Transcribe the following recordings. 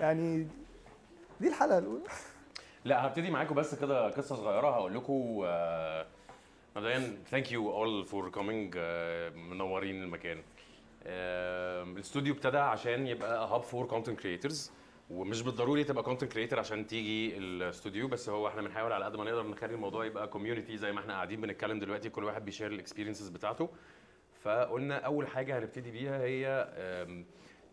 يعني دي الحلقة الأولى. لا هبتدي معاكم بس كده قصة صغيرة. هقول لكم آه، مبدئيا thank you all for coming منورين المكان. آه، الاستوديو ابتدى عشان يبقى hub for content creators ومش بالضروري تبقى content creator عشان تيجي الاستوديو بس هو إحنا بنحاول على قد ما نقدر نخلي الموضوع يبقى community زي ما إحنا قاعدين بنتكلم دلوقتي كل واحد بي share ال experiences بتاعته. فقلنا أول حاجة هنبتدي بيها هي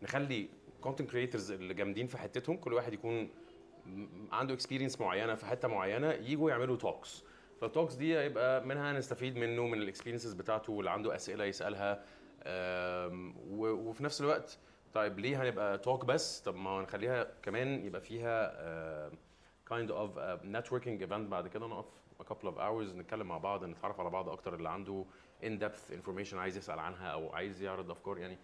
نخلي content creators اللي جامدين في حتتهم كل واحد يكون عنده experience معينة في حتة معينة يجوا يعملوا talks فال talks دي هيبقى منها نستفيد منه من ال experiences بتاعته واللي عنده أسئلة يسألها. وفي نفس الوقت طيب ليه هنبقى talk بس؟ طب ما نخليها كمان يبقى فيها kind of networking event بعد كده نقف. A couple of hours نتكلم مع بعض نتعرف على بعض أكتر اللي عنده in depth information عايز يسأل عنها أو عايز يعرض أفكار. يعني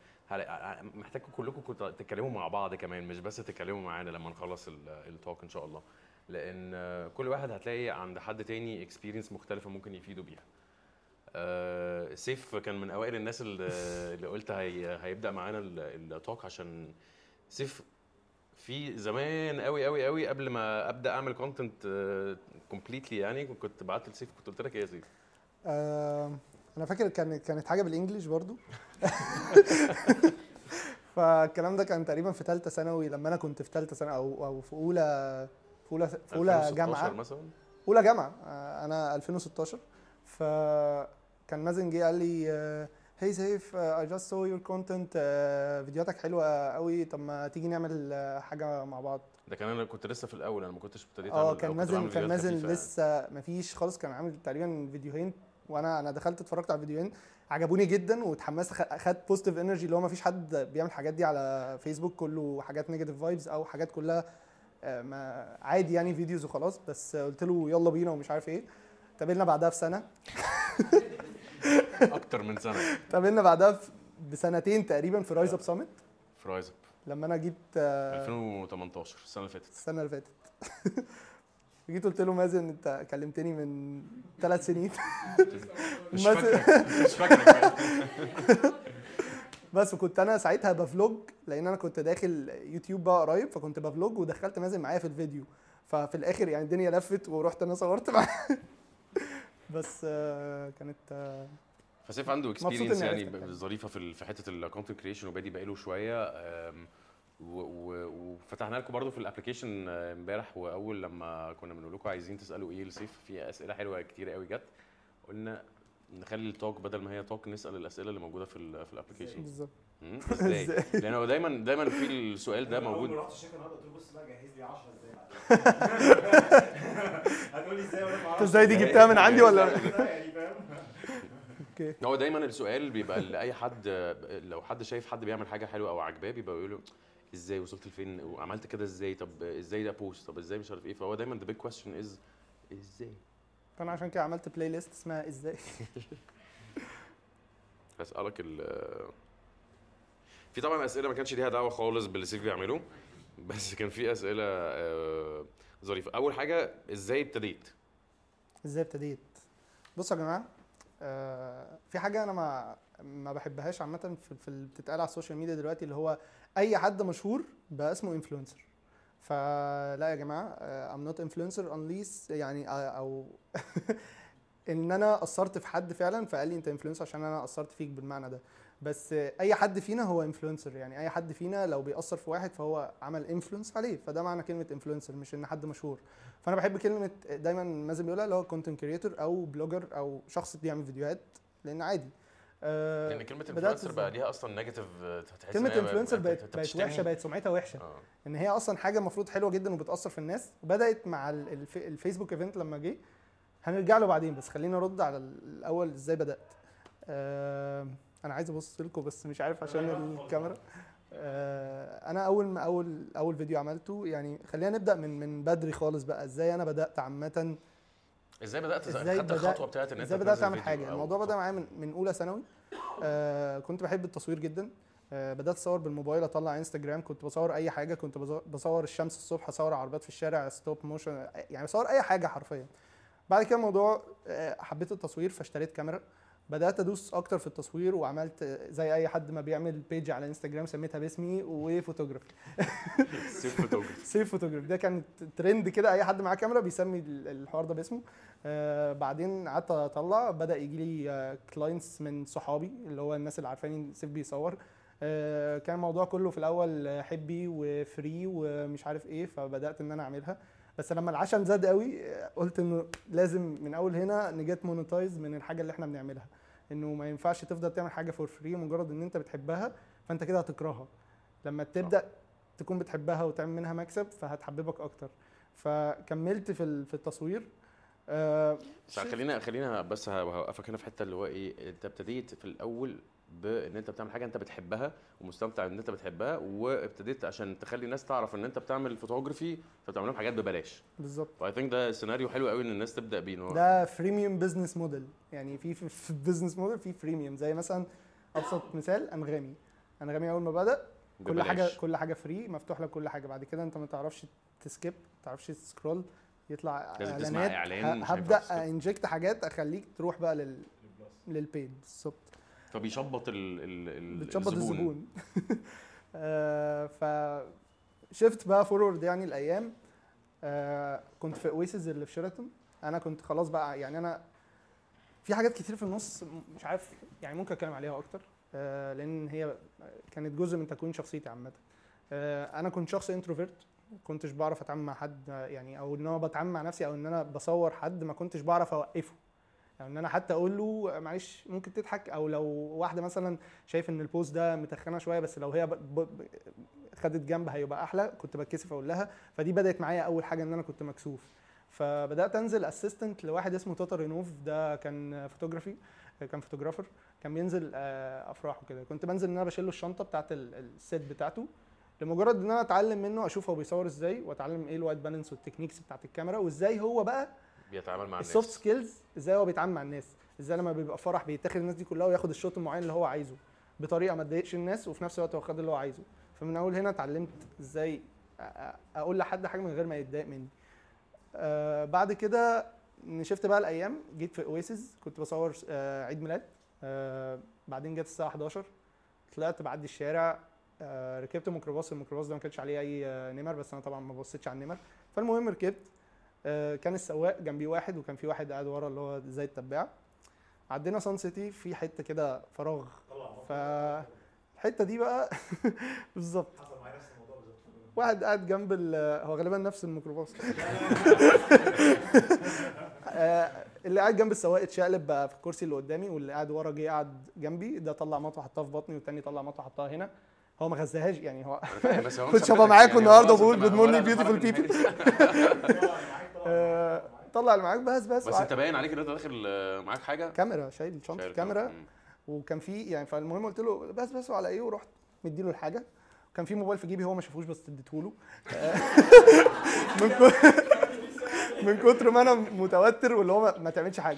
محتاجكم كلكم تتكلموا مع بعض كمان مش بس تتكلموا معانا لما نخلص ال talk إن شاء الله. لأن كل واحد هتلاقي عند حد تاني experience مختلفة ممكن يفيدوا بيها. آه، سيف كان من أوائل الناس اللي, قلت هي هيبدأ معانا ال talk عشان سيف في زمان قوي قوي قوي قبل ما أبدأ أعمل content completely يعني كنت بعت لسيف كنت قلت لك إيه يا سيف؟ آه أنا فاكر كان كانت حاجة بال English برضو. فالكلام ده كان تقريبا في ثالثه ثانوي لما أنا كنت في ثالثه ثانوي أو أو في أولى في أولى في أولى 2016 جامعة. مثلا؟ أولى جامعة. آه، أنا 2016 فكان مازن جه قال لي hey سيف I just saw your content فيديوهاتك حلوة قوي. طب ما تيجي نعمل آه، حاجة مع بعض؟ ده كان أنا كنت لسه في الأول. أنا ما كنتش ابتديت آه كان بعمل كان خفيفة يعني. لسه مفيش خالص. كان عامل تقريبا فيديوهين. وأنا أنا دخلت اتفرجت على الفيديوهين. عجبوني جدا واتحمست. خ- اخدت positive energy اللي هو مفيش حد بيعمل الحاجات دي على فيسبوك كله. حاجات negative vibes أو حاجات كلها آه، ما عادي يعني videos وخلاص. بس قلت له يلا بينا ومش عارف إيه. تقابلنا بعدها بسنة. أكتر من سنة. تقابلنا بعدها في- بسنتين تقريبا في RiseUp Summit في RiseUp لما أنا جيت آه، 2018 السنة اللي فاتت. السنة اللي فاتت. جيت قلت له مازن أنت كلمتني من ثلاث سنين. مش فاكرك. مش فاكرك. بس وكنت أنا ساعتها ب vlog لأن أنا كنت داخل يوتيوب بقى قريب فكنت ب vlog ودخلت مازن معايا في الفيديو. ففي الآخر يعني الدنيا لفت ورحت أنا صورت معاه بس آه، كانت آه، فسيف عنده experience يعني. ظريفة في حتة ال content creation وبادئ بقاله شوية وفتحنا لكم برضو في ال application امبارح وأول لما كنا بنقول لكم عايزين تسألوا إيه لسيف في أسئلة حلوة كتير قوي جت. قلنا نخلي ال talk بدل ما هي talk نسأل الأسئلة اللي موجودة في ال في ال application بالظبط. إزاي؟ لأن هو دايما دايما في السؤال ده موجود. رحت الشركة النهارده قلت له بص بقى جهز لي 10 إزاي هتقول لي إزاي وأنا ما انت إزاي دي جبتها من عندي ولا؟ يعني فاهم؟ Okay. هو دايما السؤال بيبقى لأي حد لو حد شايف حد بيعمل حاجة حلوة أو عجباه بيبقى يقول له إزاي وصلت لفين؟ وعملت كده إزاي؟ طب إزاي ده posed طب إزاي مش عارف إيه؟ فهو دايما the big question is إزاي؟ فانا عشان كده عملت playlist اسمها إزاي؟ هسألك ال في طبعا أسئلة ما كانش ليها دعوة خالص باللي سيف بيعمله بس كان في أسئلة آه، ظريفة. أول حاجة إزاي ابتديت؟ إزاي ابتديت؟ بصوا يا جماعة آه، في حاجة أنا ما ما بحبهاش عامة في, في اللي بتتقال على السوشيال ميديا دلوقتي اللي هو أي حد مشهور بقى اسمه influencer فلا يا جماعة I'm not influencer unless يعني آه، أو إن أنا اثرت في حد فعلا فقال لي أنت influencer عشان أنا اثرت فيك بالمعنى ده. بس آه، أي حد فينا هو influencer يعني أي حد فينا لو بيأثر في واحد فهو عمل influence عليه فده معنى كلمة influencer مش إن حد مشهور فأنا بحب كلمة دايما مازن بيقولها اللي هو content creator أو blogger أو شخص بيعمل فيديوهات لأن عادي آه، لأن كلمة influencer؟ بقى ليها أصلا negative تحس كلمة influencer بقت بقت. وحشة بقت سمعتها وحشة آه. إن هي أصلا حاجة المفروض حلوة جدا وبتأثر في الناس وبدأت مع ال- الف- الفيسبوك event لما جه هنرجع له بعدين بس خلينا نرد على الأول إزاي بدأت آه، أنا عايز ابص لكم بس مش عارف عشان الكاميرا. آه، أنا اول ما اول اول فيديو عملته يعني خلينا نبدأ من من بدري خالص بقى. إزاي أنا بدأت عامة؟ إزاي بدأت؟ إزاي خدت بدأت- الخطوة بتاعت إن إزاي بدأت أعمل حاجة؟ الموضوع بدأ معايا من, من أولى ثانوي. آه كنت بحب التصوير جدا. آه بدأت أصور بالموبايل أطلع إنستجرام كنت بصور أي حاجة. كنت بصور الشمس الصبح أصور عربيات في الشارع stop motion يعني بصور أي حاجة حرفيا. بعد كده الموضوع آه حبيت التصوير فاشتريت كاميرا. بدأت أدوس أكتر في التصوير وعملت زي أي حد ما بيعمل page على انستجرام سميتها باسمي وفوتوغرافي سيف فوتوجراف سيف فوتوغرافي ده كان ترند كده أي حد معاه كاميرا بيسمي ال- الحوار ده باسمه. آه بعدين قعدت أطلع بدأ يجي لي clients من صحابي اللي هو الناس اللي عارفاني سيف بيصور آه كان الموضوع كله في الأول آه، حبي و free ومش عارف إيه فبدأت إن أنا أعملها. بس لما العشم زاد قوي قلت إنه لازم من أول هنا نجت monetize من الحاجة اللي إحنا بنعملها. إنه ما ينفعش تفضل تعمل حاجة for free مجرد إن أنت بتحبها فأنت كده هتكرهها. لما تبدأ تكون بتحبها وتعمل منها مكسب فهتحببك أكتر. فكملت في في التصوير. آه، بس خلينا خلينا بس هوقفك هنا في حتة اللي هو إيه أنت ابتديت في الأول بإن أنت بتعمل حاجة أنت بتحبها ومستمتع إن أنت بتحبها وابتديت عشان تخلي الناس تعرف إن أنت بتعمل فوتوغرافي فبتعمل لهم حاجات ببلاش. بالظبط. و I think ده سيناريو حلو قوي إن الناس تبدأ بيه ده freemium business model يعني في في, ال business model في freemium زي مثلا أبسط مثال أنغامي. أنغامي أول ما بدأ كل ببلاش. حاجة كل حاجة free مفتوح لك كل حاجة. بعد كده أنت ما تعرفش ت skip ما تعرفش ت scroll يطلع لازم تسمع إعلانات. إعلان، هبدأ. inject حاجات أخليك تروح بقى لل لل paid بالظبط. فبيشبط ال ال بتشبط الزبون. آه، ف شفت بقى forward يعني الأيام. آه، كنت في Oasis اللي في شيراتون أنا كنت خلاص بقى يعني أنا في حاجات كتير في النص مش عارف يعني ممكن أتكلم عليها أكتر. آه، لأن هي كانت جزء من تكوين شخصيتي عامة. أنا كنت شخص introvert ما كنتش بعرف أتعامل مع حد يعني أو إن أنا بتعامل مع نفسي أو إن أنا بصور حد ما كنتش بعرف أوقفه. يعني إن أنا حتى أقول له معلش ممكن تضحك؟ أو لو واحدة مثلا شايف إن ال pose ده متخنة شوية بس لو هي ب... ب... خدت جنب هيبقى أحلى كنت بتكسف أقول لها. فدي بدأت معايا أول حاجة إن أنا كنت مكسوف. فبدأت أنزل assistant لواحد اسمه توتا رينوف ده كان فوتوغرافي كان photographer كان بينزل آه، أفراح وكده. كنت بنزل إن أنا بشيل له الشنطة بتاعت ال- ال set بتاعته لمجرد إن أنا أتعلم منه أشوف هو بيصور إزاي وأتعلم إيه ال white balance وال techniques بتاعت الكاميرا وإزاي هو بقى بيتعامل مع ال soft الناس. skills إزاي هو بيتعامل مع الناس إزاي لما بيبقى فرح بيتاخد الناس دي كلها وياخد ال shot المعين اللي هو عايزه بطريقة ما تضايقش الناس وفي نفس الوقت هو خد اللي هو عايزه. فمن أول هنا اتعلمت إزاي أقول لحد حاجة من غير ما يتضايق مني. آه بعد كده شفت بقى الأيام جيت في اويسز كنت بصور آه عيد ميلاد. آه بعدين جت الساعة 11 طلعت بعدي الشارع آه ركبت ميكروباص الميكروباص ده ما كانش عليه أي آه، نمر بس أنا طبعا ما بصيتش على النمر. فالمهم ركبت كان السواق جنبي واحد وكان في واحد قاعد ورا اللي هو زي التباع. عدينا سان سيتي في حتة كده فراغ. ف الحتة دي بقى بالظبط. حصل معايا نفس الموضوع بالظبط. واحد قاعد جنب ال- هو غالبا نفس الميكروباص. آه، اللي قاعد جنب السواق اتشقلب بقى في الكرسي اللي قدامي واللي قاعد ورا جه قعد جنبي. ده طلع مطوة حطها في بطني والتاني طلع مطوة حطها هنا. هو ما غزاهاش يعني هو كنت هبقى معاكم النهارده خلاص بقول أنت good ما- آه، طلع اللي معاك بس بس. بس انت باين عليك ان انت داخل آه، معاك حاجة؟ كاميرا شايل شنطه كاميرا. وكان في يعني فالمهم قلت له بس بس وعلى إيه؟ ورحت مديله الحاجة. كان في موبايل في جيبي هو ما شافوش بس اديته له. من كتر ما أنا متوتر واللي هو ما تعملش حاجة.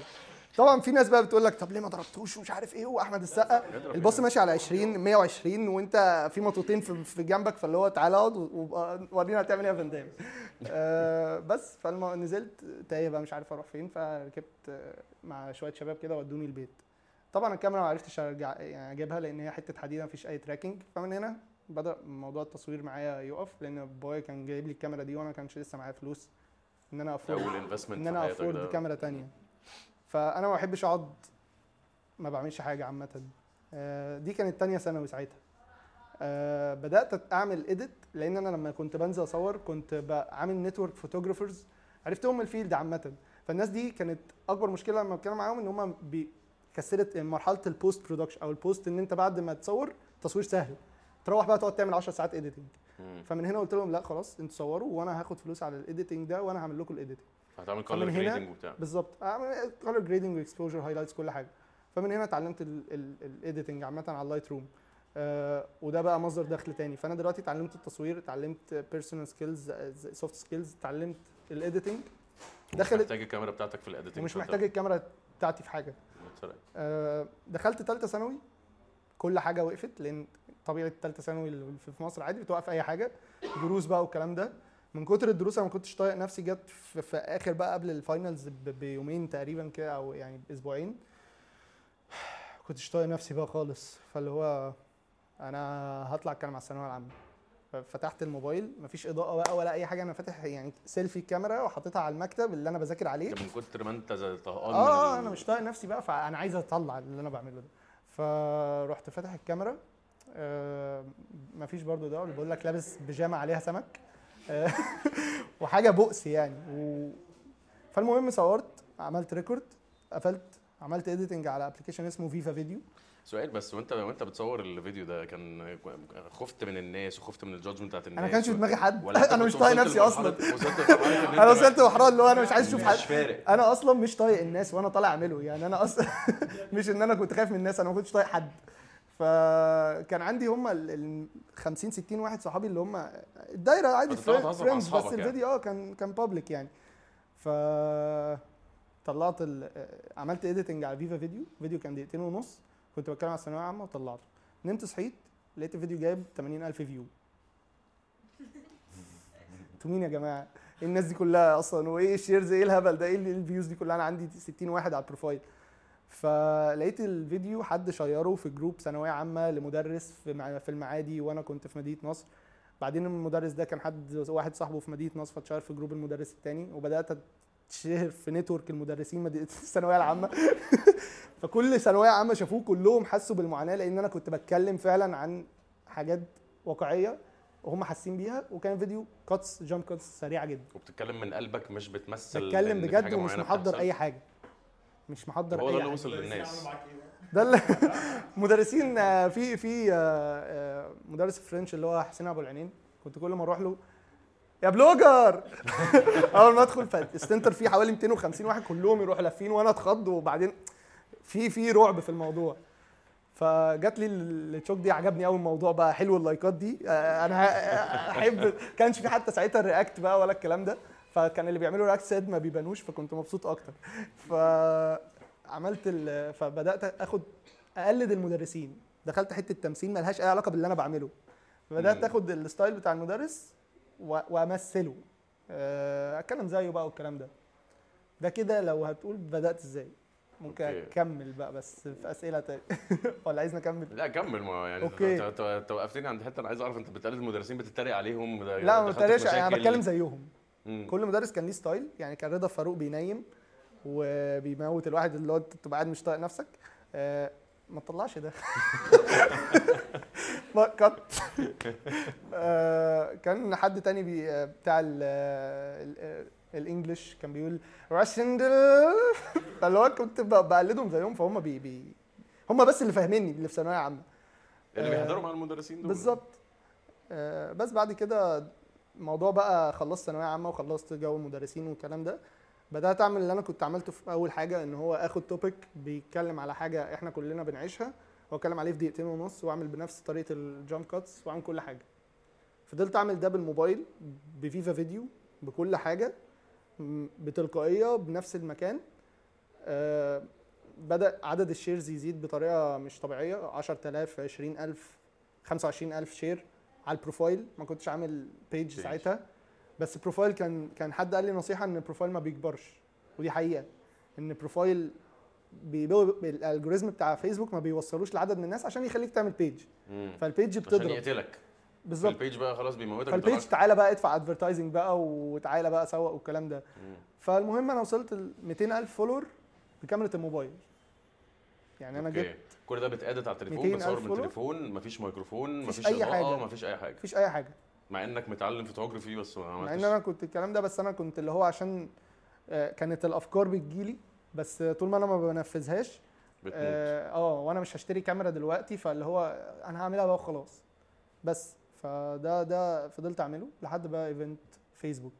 طبعا في ناس بقى بتقول لك طب ليه ما ضربتوش ومش عارف إيه وأحمد السقا؟ الباص ماشي على 20 120 وأنت في مطوتين في, جنبك فاللي هو تعالى اقعد وابقى ورينا هتعمل إيه يا فندام آه بس فنزلت تايه بقى مش عارف أروح فين فركبت مع شوية شباب كده ودوني البيت. طبعا الكاميرا ما عرفتش أرجع يعني أجيبها لأن هي حتة حديد ما فيش أي tracking فمن هنا بدأ موضوع التصوير معايا يقف لأن بابايا كان جايب لي الكاميرا دي وأنا ما كانش لسه معايا فلوس إن أنا afford إن أنا afford كاميرا تانية. فأنا ما بحبش أقعد ما بعملش حاجة عامة. آه، دي كانت تانية ثانوي ساعتها. آه، بدأت أعمل edit لأن أنا لما كنت بنزل أصور كنت عامل network photographers عرفتهم من ال field عامة. فالناس دي كانت أكبر مشكلة لما بتكلم معاهم إن هم كسم مرحلة ال post production أو ال post إن أنت بعد ما تصور تصوير سهل. تروح بقى تقعد تعمل 10 ساعات editing فمن هنا قلت لهم لا خلاص أنتوا صوروا وأنا هاخد فلوس على ال editing ده وأنا هعمل لكم الايديتنج هتعمل هنا- grading وبتاع. بالظبط. اعمل color grading و exposure highlights كل حاجة. فمن هنا اتعلمت ال editing عامة على ال Lightroom آه وده بقى مصدر دخل تاني. فأنا دلوقتي اتعلمت التصوير اتعلمت personal skills soft skills اتعلمت الايديتنج مش دخلت محتاج الكاميرا بتاعتك في ال editing ومش محتاج الكاميرا بتاعتي في حاجة. آه دخلت ثالثه ثانوي. كل حاجة وقفت لأن طبيعة ثالثه ثانوي في مصر عادي بتوقف أي حاجة. دروس بقى والكلام ده. من كتر الدروس أنا ما كنتش طايق نفسي جت في, في آخر بقى قبل ال finals بيومين تقريبا كده أو يعني بأسبوعين. كنتش طايق نفسي بقى خالص. فاللي هو أنا هطلع أتكلم على الثانوية العامة. فتحت الموبايل مفيش إضاءة بقى ولا أي حاجة. أنا فاتح يعني سيلفي الكاميرا وحاططها على المكتب اللي أنا بذاكر عليه. من كتر ما أنت طهقان آه من أنا مش طايق نفسي بقى. فأنا عايز أطلع اللي أنا بعمله ده. فرحت فاتح الكاميرا. آه مفيش برضو ده. اللي بقول لك لابس بيجامة عليها سمك. آه وحاجة بؤس يعني. و... فالمهم صورت عملت record قفلت عملت editing على application اسمه VivaVideo سؤال بس وانت وانت بتصور الفيديو ده كان خفت من الناس وخفت من ال judgment بتاعت الناس أنا ما كانش في دماغي حد. أنا مش طايق نفسي أصلا. أنا وصلت لمرحله اللي هو أنا مش عايز أشوف حد. أنا أصلا مش طايق الناس وأنا طالع أعمله يعني. أنا أصلا مش إن أنا كنت خايف من الناس أنا ما كنتش طايق حد. فكان عندي هم ال 50 60 واحد صحابي اللي هم الدايرة عادي friends بس أصحابك يعني. الفيديو آه كان كان public يعني. ف طلعت ال... عملت editing على VivaVideo فيديو كان دقيقتين ونص. كنت بتكلم على الثانوية العامة وطلعته. نمت صحيت لقيت الفيديو جايب 80000 view أنتوا مين يا جماعة؟ إيه الناس دي كلها أصلا؟ وإيه ال shares؟ إيه الهبل ده؟ إيه ال- ال views دي كلها؟ أنا عندي 60 واحد على ال profile فلقيت الفيديو حد شيره في جروب ثانوية عامة لمدرس في مع- في المعادي وأنا كنت في مدينة نصر. بعدين المدرس ده كان حد واحد صاحبه في مدينة نصر فاتشهر في جروب المدرس التاني وبدأت أتشهر في network المدرسين مدينه الثانوية العامة. فكل ثانوية عامة شافوه كلهم حسوا بالمعاناة لأن أنا كنت بتكلم فعلا عن حاجات واقعية وهم حاسين بيها وكان فيديو cuts jump cuts سريعة جدا. وبتتكلم من قلبك مش بتمثل في بجد ومش محضر. أي حاجة. مش محضر هو ده أي اللي حاجة. وصل للناس. ده اللي مدرسين آه، في في آه، آه، مدرس French اللي هو حسين أبو العينين كنت كل ما أروح له يا blogger! أول ما أدخل فال center فيه حوالي 250 واحد كلهم يروحوا لافين وأنا أتخض وبعدين في في رعب في الموضوع. فجات لي ال shock دي عجبني قوي الموضوع بقى. حلو اللايكات دي. أنا أحب كانش في حتى ساعتها ال react بقى ولا الكلام ده. فكان اللي بيعملوا react sad ما بيبانوش فكنت مبسوط أكتر. فعملت ال... فبدأت آخد أقلد المدرسين. دخلت حتة تمثيل ملهاش أي علاقة باللي أنا بعمله. فبدأت مم. آخد ال style بتاع المدرس و... وأمثله. آه، أتكلم زيه بقى والكلام ده. ده كده لو هتقول بدأت إزاي؟ ممكن okay. أكمل بقى بس في أسئلة تاني ولا عايزني أكمل؟ لا كمل. ما يعني okay. أنت- وقفتني عند حتة أنا عايز أعرف أنت بتقلد المدرسين بتتريق عليهم لا ما بتريقش. أنا. بتكلم زيهم. مم. كل مدرس كان ليه style يعني كان رضا فاروق بينيم وبيموت الواحد اللي هو انت بتبقى قاعد مش طايق نفسك. آه، ما تطلعش ده. ما كت آه، كان حد تاني بي آه، بتاع ال- ال English كان بيقول راشندل فاللي هو كنت بقلدهم زيهم فهم بي, بي هم بس اللي فاهميني اللي في ثانوية عامة. اللي آه، بيحضروا مع المدرسين دول. بالظبط. آه، بس بعد كده الموضوع بقى خلصت ثانوية عامة وخلصت جو المدرسين والكلام ده بدأت أعمل اللي أنا كنت عملته في أول حاجة إن هو آخد topic بيتكلم على حاجة إحنا كلنا بنعيشها وأتكلم عليه في دقيقتين ونص وأعمل بنفس طريقة ال jump cuts وأعمل كل حاجة. فضلت أعمل ده بالموبايل ب VivaVideo بكل حاجة بتلقائية بنفس المكان آه، بدأ عدد ال shares يزيد بطريقة مش طبيعية 10000 20000 25000 share على ال profile ما كنتش عامل page. ساعتها بس ال profile كان كان حد قال لي نصيحة إن ال profile ما بيكبرش ودي حقيقة إن ال profile ال algorithm بتاع فيسبوك ما بيوصلوش لعدد من الناس عشان يخليك تعمل page. فال page عشان بتضرب يقتلك بالظبط ال page بقى خلاص بيموتك فال page. تعالى بقى ادفع advertising بقى وتعالى بقى سوق والكلام ده مم. فالمهم أنا وصلت ل 200000 follower بكاميرا الموبايل يعني أنا okay. جبت كل ده بيتأدت على التليفون 200 بتصور من؟ التليفون مفيش ميكروفون مفيش إضاءة حاجة. مفيش أي حاجة. مفيش أي حاجة. مع إنك متعلم فوتوغرافي بس ما مع عملتش. إن أنا كنت الكلام ده بس أنا كنت اللي هو عشان آه، كانت الأفكار بتجيلي بس طول ما أنا ما بنفذهاش بتموت. آه آه، وأنا مش هشتري كاميرا دلوقتي فاللي هو أنا هعملها بقى وخلاص. بس فده ده فضلت أعمله لحد بقى event فيسبوك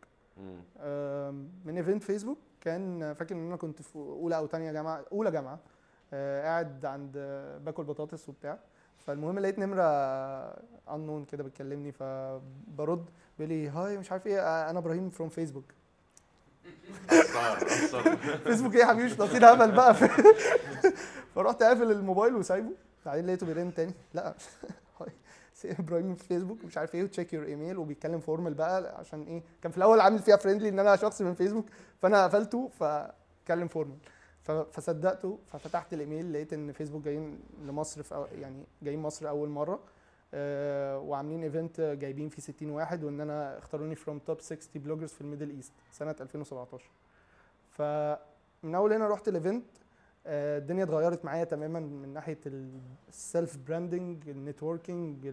من event فيسبوك كان فاكر إن أنا كنت في أولى أو تانية جامعة أولى جامعة. قاعد عند آه، باكل بطاطس وبتاع. فالمهم لقيت نمرة انون كده بتكلمني فبرد بيقول لي hi مش عارف إيه آه، أنا إبراهيم from فيسبوك فيسبوك إيه يا حبيبي مش ناقصين هبل بقى. فرحت قافل الموبايل وسايبه. بعدين لقيته بيرن تاني. لا hi إبراهيم في فيسبوك مش عارف إيه و check your email وبيتكلم formal بقى عشان إيه كان في الأول عامل فيها friendly إن أنا شخص من فيسبوك فأنا قفلته فاتكلم formal فصدقته ففتحت الإيميل لقيت إن فيسبوك جايين لمصر في يعني جايين مصر أول مرة آه، وعاملين event جايبين فيه 60 واحد وإن أنا اختاروني from top 60 bloggers في ال Middle East سنة 2017 فمن أول هنا رحت ال event آه، الدنيا اتغيرت معايا تماما من ناحية ال self branding ال networking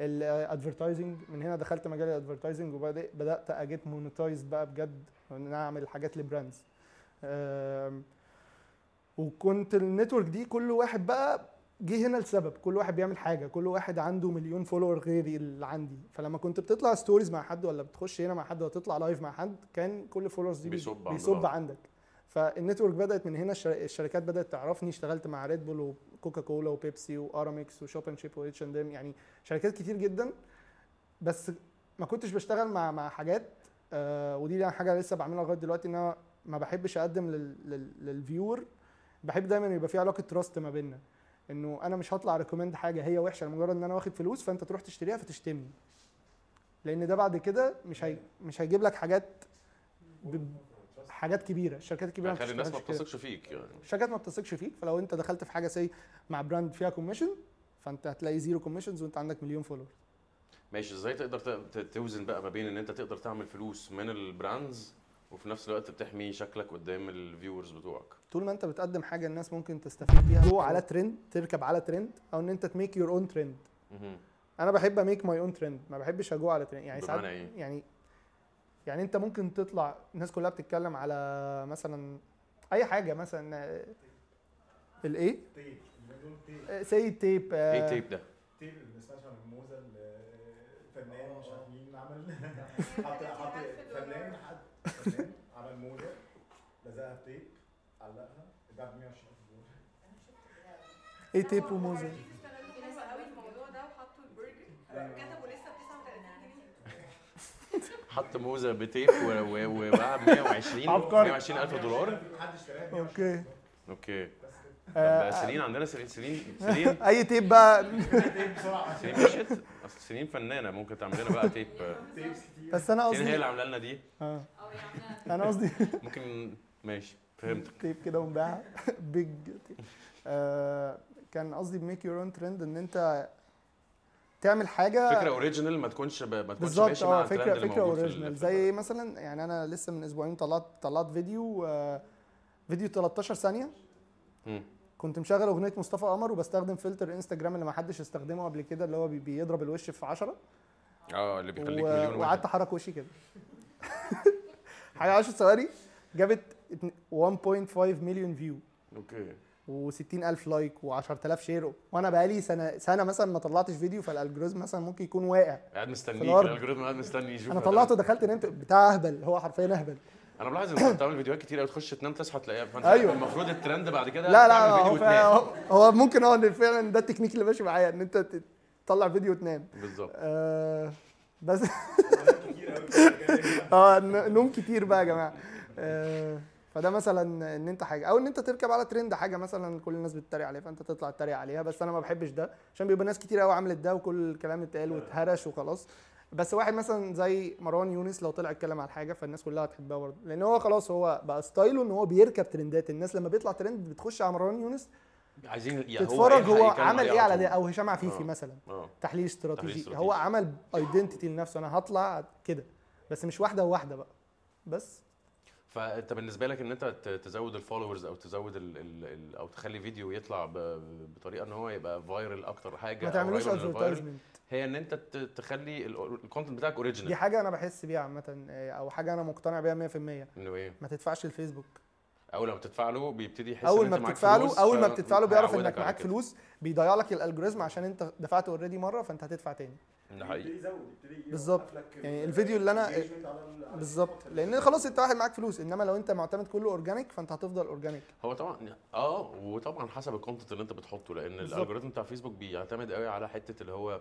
ال advertising من هنا دخلت مجال ال advertising وبدات اجيت monetize بقى بجد ان أنا أعمل حاجات ل brands. آم، وكنت ال network دي كل واحد بقى جه هنا لسبب كل واحد بيعمل حاجة كل واحد عنده مليون follower غيري اللي عندي. فلما كنت بتطلع stories مع حد ولا بتخش هنا مع حد ولا تطلع live مع حد كان كل followers دي بيصب بيصب. عندك. فال network بدأت من هنا الشر- الشركات بدأت تعرفني اشتغلت مع Red Bull و Coca-Cola وبيبسي وارامكس و Shop and Ship واتش اند ام يعني شركات كتير جدا. بس ما كنتش بشتغل مع مع حاجات آه ودي يعني حاجة لسه بعملها لغاية دلوقتي إن أنا ما بحبش أقدم لل- لل- لل viewer بحب دايما يبقى في علاقة trust ما بيننا. إنه أنا مش هطلع recommend حاجة هي وحشة لمجرد إن أنا واخد فلوس فأنت تروح تشتريها فتشتمني. لأن ده بعد كده مش هي مش هيجيب لك حاجات ب... حاجات كبيرة. الشركات الكبيرة هيخلي الناس ما. بتثقش فيك يعني. الشركات ما بتثقش فيك فلو أنت دخلت في حاجة سي مع brand فيها commission فأنت هتلاقي zero commissions وأنت عندك مليون follower ماشي إزاي تقدر توزن بقى ما بين إن أنت تقدر تعمل فلوس من ال brands وفي نفس الوقت بتحمي شكلك قدام ال viewers بتوعك. طول ما انت بتقدم حاجة الناس ممكن تستفيد بيها go على ترند تركب على ترند أو إن أنت ت make your own trend. أنا بحب أ make my own trend ما بحبش أ go على ترند يعني ساعات إيه؟ يعني يعني أنت ممكن تطلع الناس كلها بتتكلم على مثلا أي حاجة مثلا آه، الايه تيب بدون تيب سي تيب إيه تيب ده؟ تيب اللي بنسمعش عن الموزة الفنان مش عارف مين عمل. حط حط فنان حد عمل موزة لزقها بتيب علقها اتباع ب 120000 دولار إيه تيب وموزه في ناس قوي الموضوع ده وحطوا البرجر كتبوا لسه ب 39 جنيه حط موزه بتيب وباع ب 120 عبقري. 120 ألف دولار. حد اشتراها ب 120000 أوكي. أوكي. آه، سيلين عندنا سيلين سيلين أي تيب بقى؟ تيب بسرعة مشيت أصل سيلين فنانة ممكن تعمل لنا بقى تيب بس أنا سيلين هي اللي قصدي عاملة لنا دي. آه. أنا قصدي ممكن ماشي فهمتك. تيب كده ونباع بيج تيب آه كان قصدي بميك يور اون ترند إن أنت تعمل حاجة فكرة original ما تكونش ب- ما تكونش بالظبط ماشي مع آه الترند فكره فكرة original زي إيه مثلا يعني أنا لسه من أسبوعين طلعت طلعت فيديو آه فيديو 13 ثانية. كنت مشغل أغنية مصطفى قمر وبستخدم فلتر إنستجرام اللي ما حدش استخدمه قبل كده اللي هو بي- بيضرب الوش في 10 آه اللي بيخليك و- مليون وقعدت أحرك وشي كده. حاجة 10 ثواني. جابت اتن- 1.5 مليون view okay. و60 ألف like و10000 share وأنا بقالي سنة سنة مثلا ما طلعتش فيديو فال algorithm مثلا ممكن يكون واقع. قاعد مستنيك الأرض. ال algorithm قاعد مستني يشوف أنا. طلعته دخلت نمت بتاع أهبل هو حرفيا أهبل. أنا ملاحظ إن أنت بتعمل فيديوهات كتير قوي تخش تنام تصحى تلاقيها. فأنت أيوة. المفروض الترند بعد كده لا لا هو, هو, هو ممكن هو فعلا ده التكنيك اللي ماشي معايا إن أنت تطلع فيديو وتنام. بالظبط. آه بس آه نوم كتير بقى يا جماعة. آه فده مثلا إن أنت حاجة أو إن أنت تركب على ترند حاجة مثلا كل الناس بتتريق عليها فأنت تطلع تتريق عليها. بس أنا ما بحبش ده عشان بيبقى ناس كتير قوي عملت ده وكل الكلام اتقال واتهرش وخلاص. بس واحد مثلا زي مروان يونس لو طلع اتكلم على حاجة فالناس كلها هتحبها برضه. لأن هو خلاص هو بقى style ه إن هو بيركب ترندات. الناس لما بيطلع ترند بتخش على مروان يونس عايزين تتفرج يلحق هو يتكلم عمل إيه على. ده؟ أو هشام عفيفي آه. مثلا. آه. تحليل استراتيجي. هو عمل identity لنفسه. أنا هطلع كده. بس مش واحدة وواحدة بقى. بس. فأنت بالنسبة لك إن أنت تزود ال followers أو تزود ال ال ال أو تخلي فيديو يطلع بطريقة إن هو يبقى viral أكتر حاجة ما تعملوش advertisement هي إن أنت تخلي ال content بتاعك دي original حاجة أنا بحس بيها عامة آه، أو حاجة أنا مقتنع بيها 100% إنه إيه؟ ما تدفعش الفيسبوك اول ما بتدفع له بيبتدي يحس أول ما بتدفع له فلوس، أول ما بتدفع له بيعرف إنك معاك. فلوس بيضيع لك ال algorithm عشان أنت دفعت already مرة فأنت هتدفع تاني ده حقيقي يبتدي يزود يبتدي بالظبط. يعني ال- الفيديو اللي على بالظبط. لأن خلاص أنت واحد معاك فلوس إنما لو أنت معتمد كله organic فأنت هتفضل organic هو طبعا آه وطبعا حسب ال content اللي أنت بتحطه لأن بالظبط. ال algorithm بتاع فيسبوك بيعتمد قوي على حتة اللي هو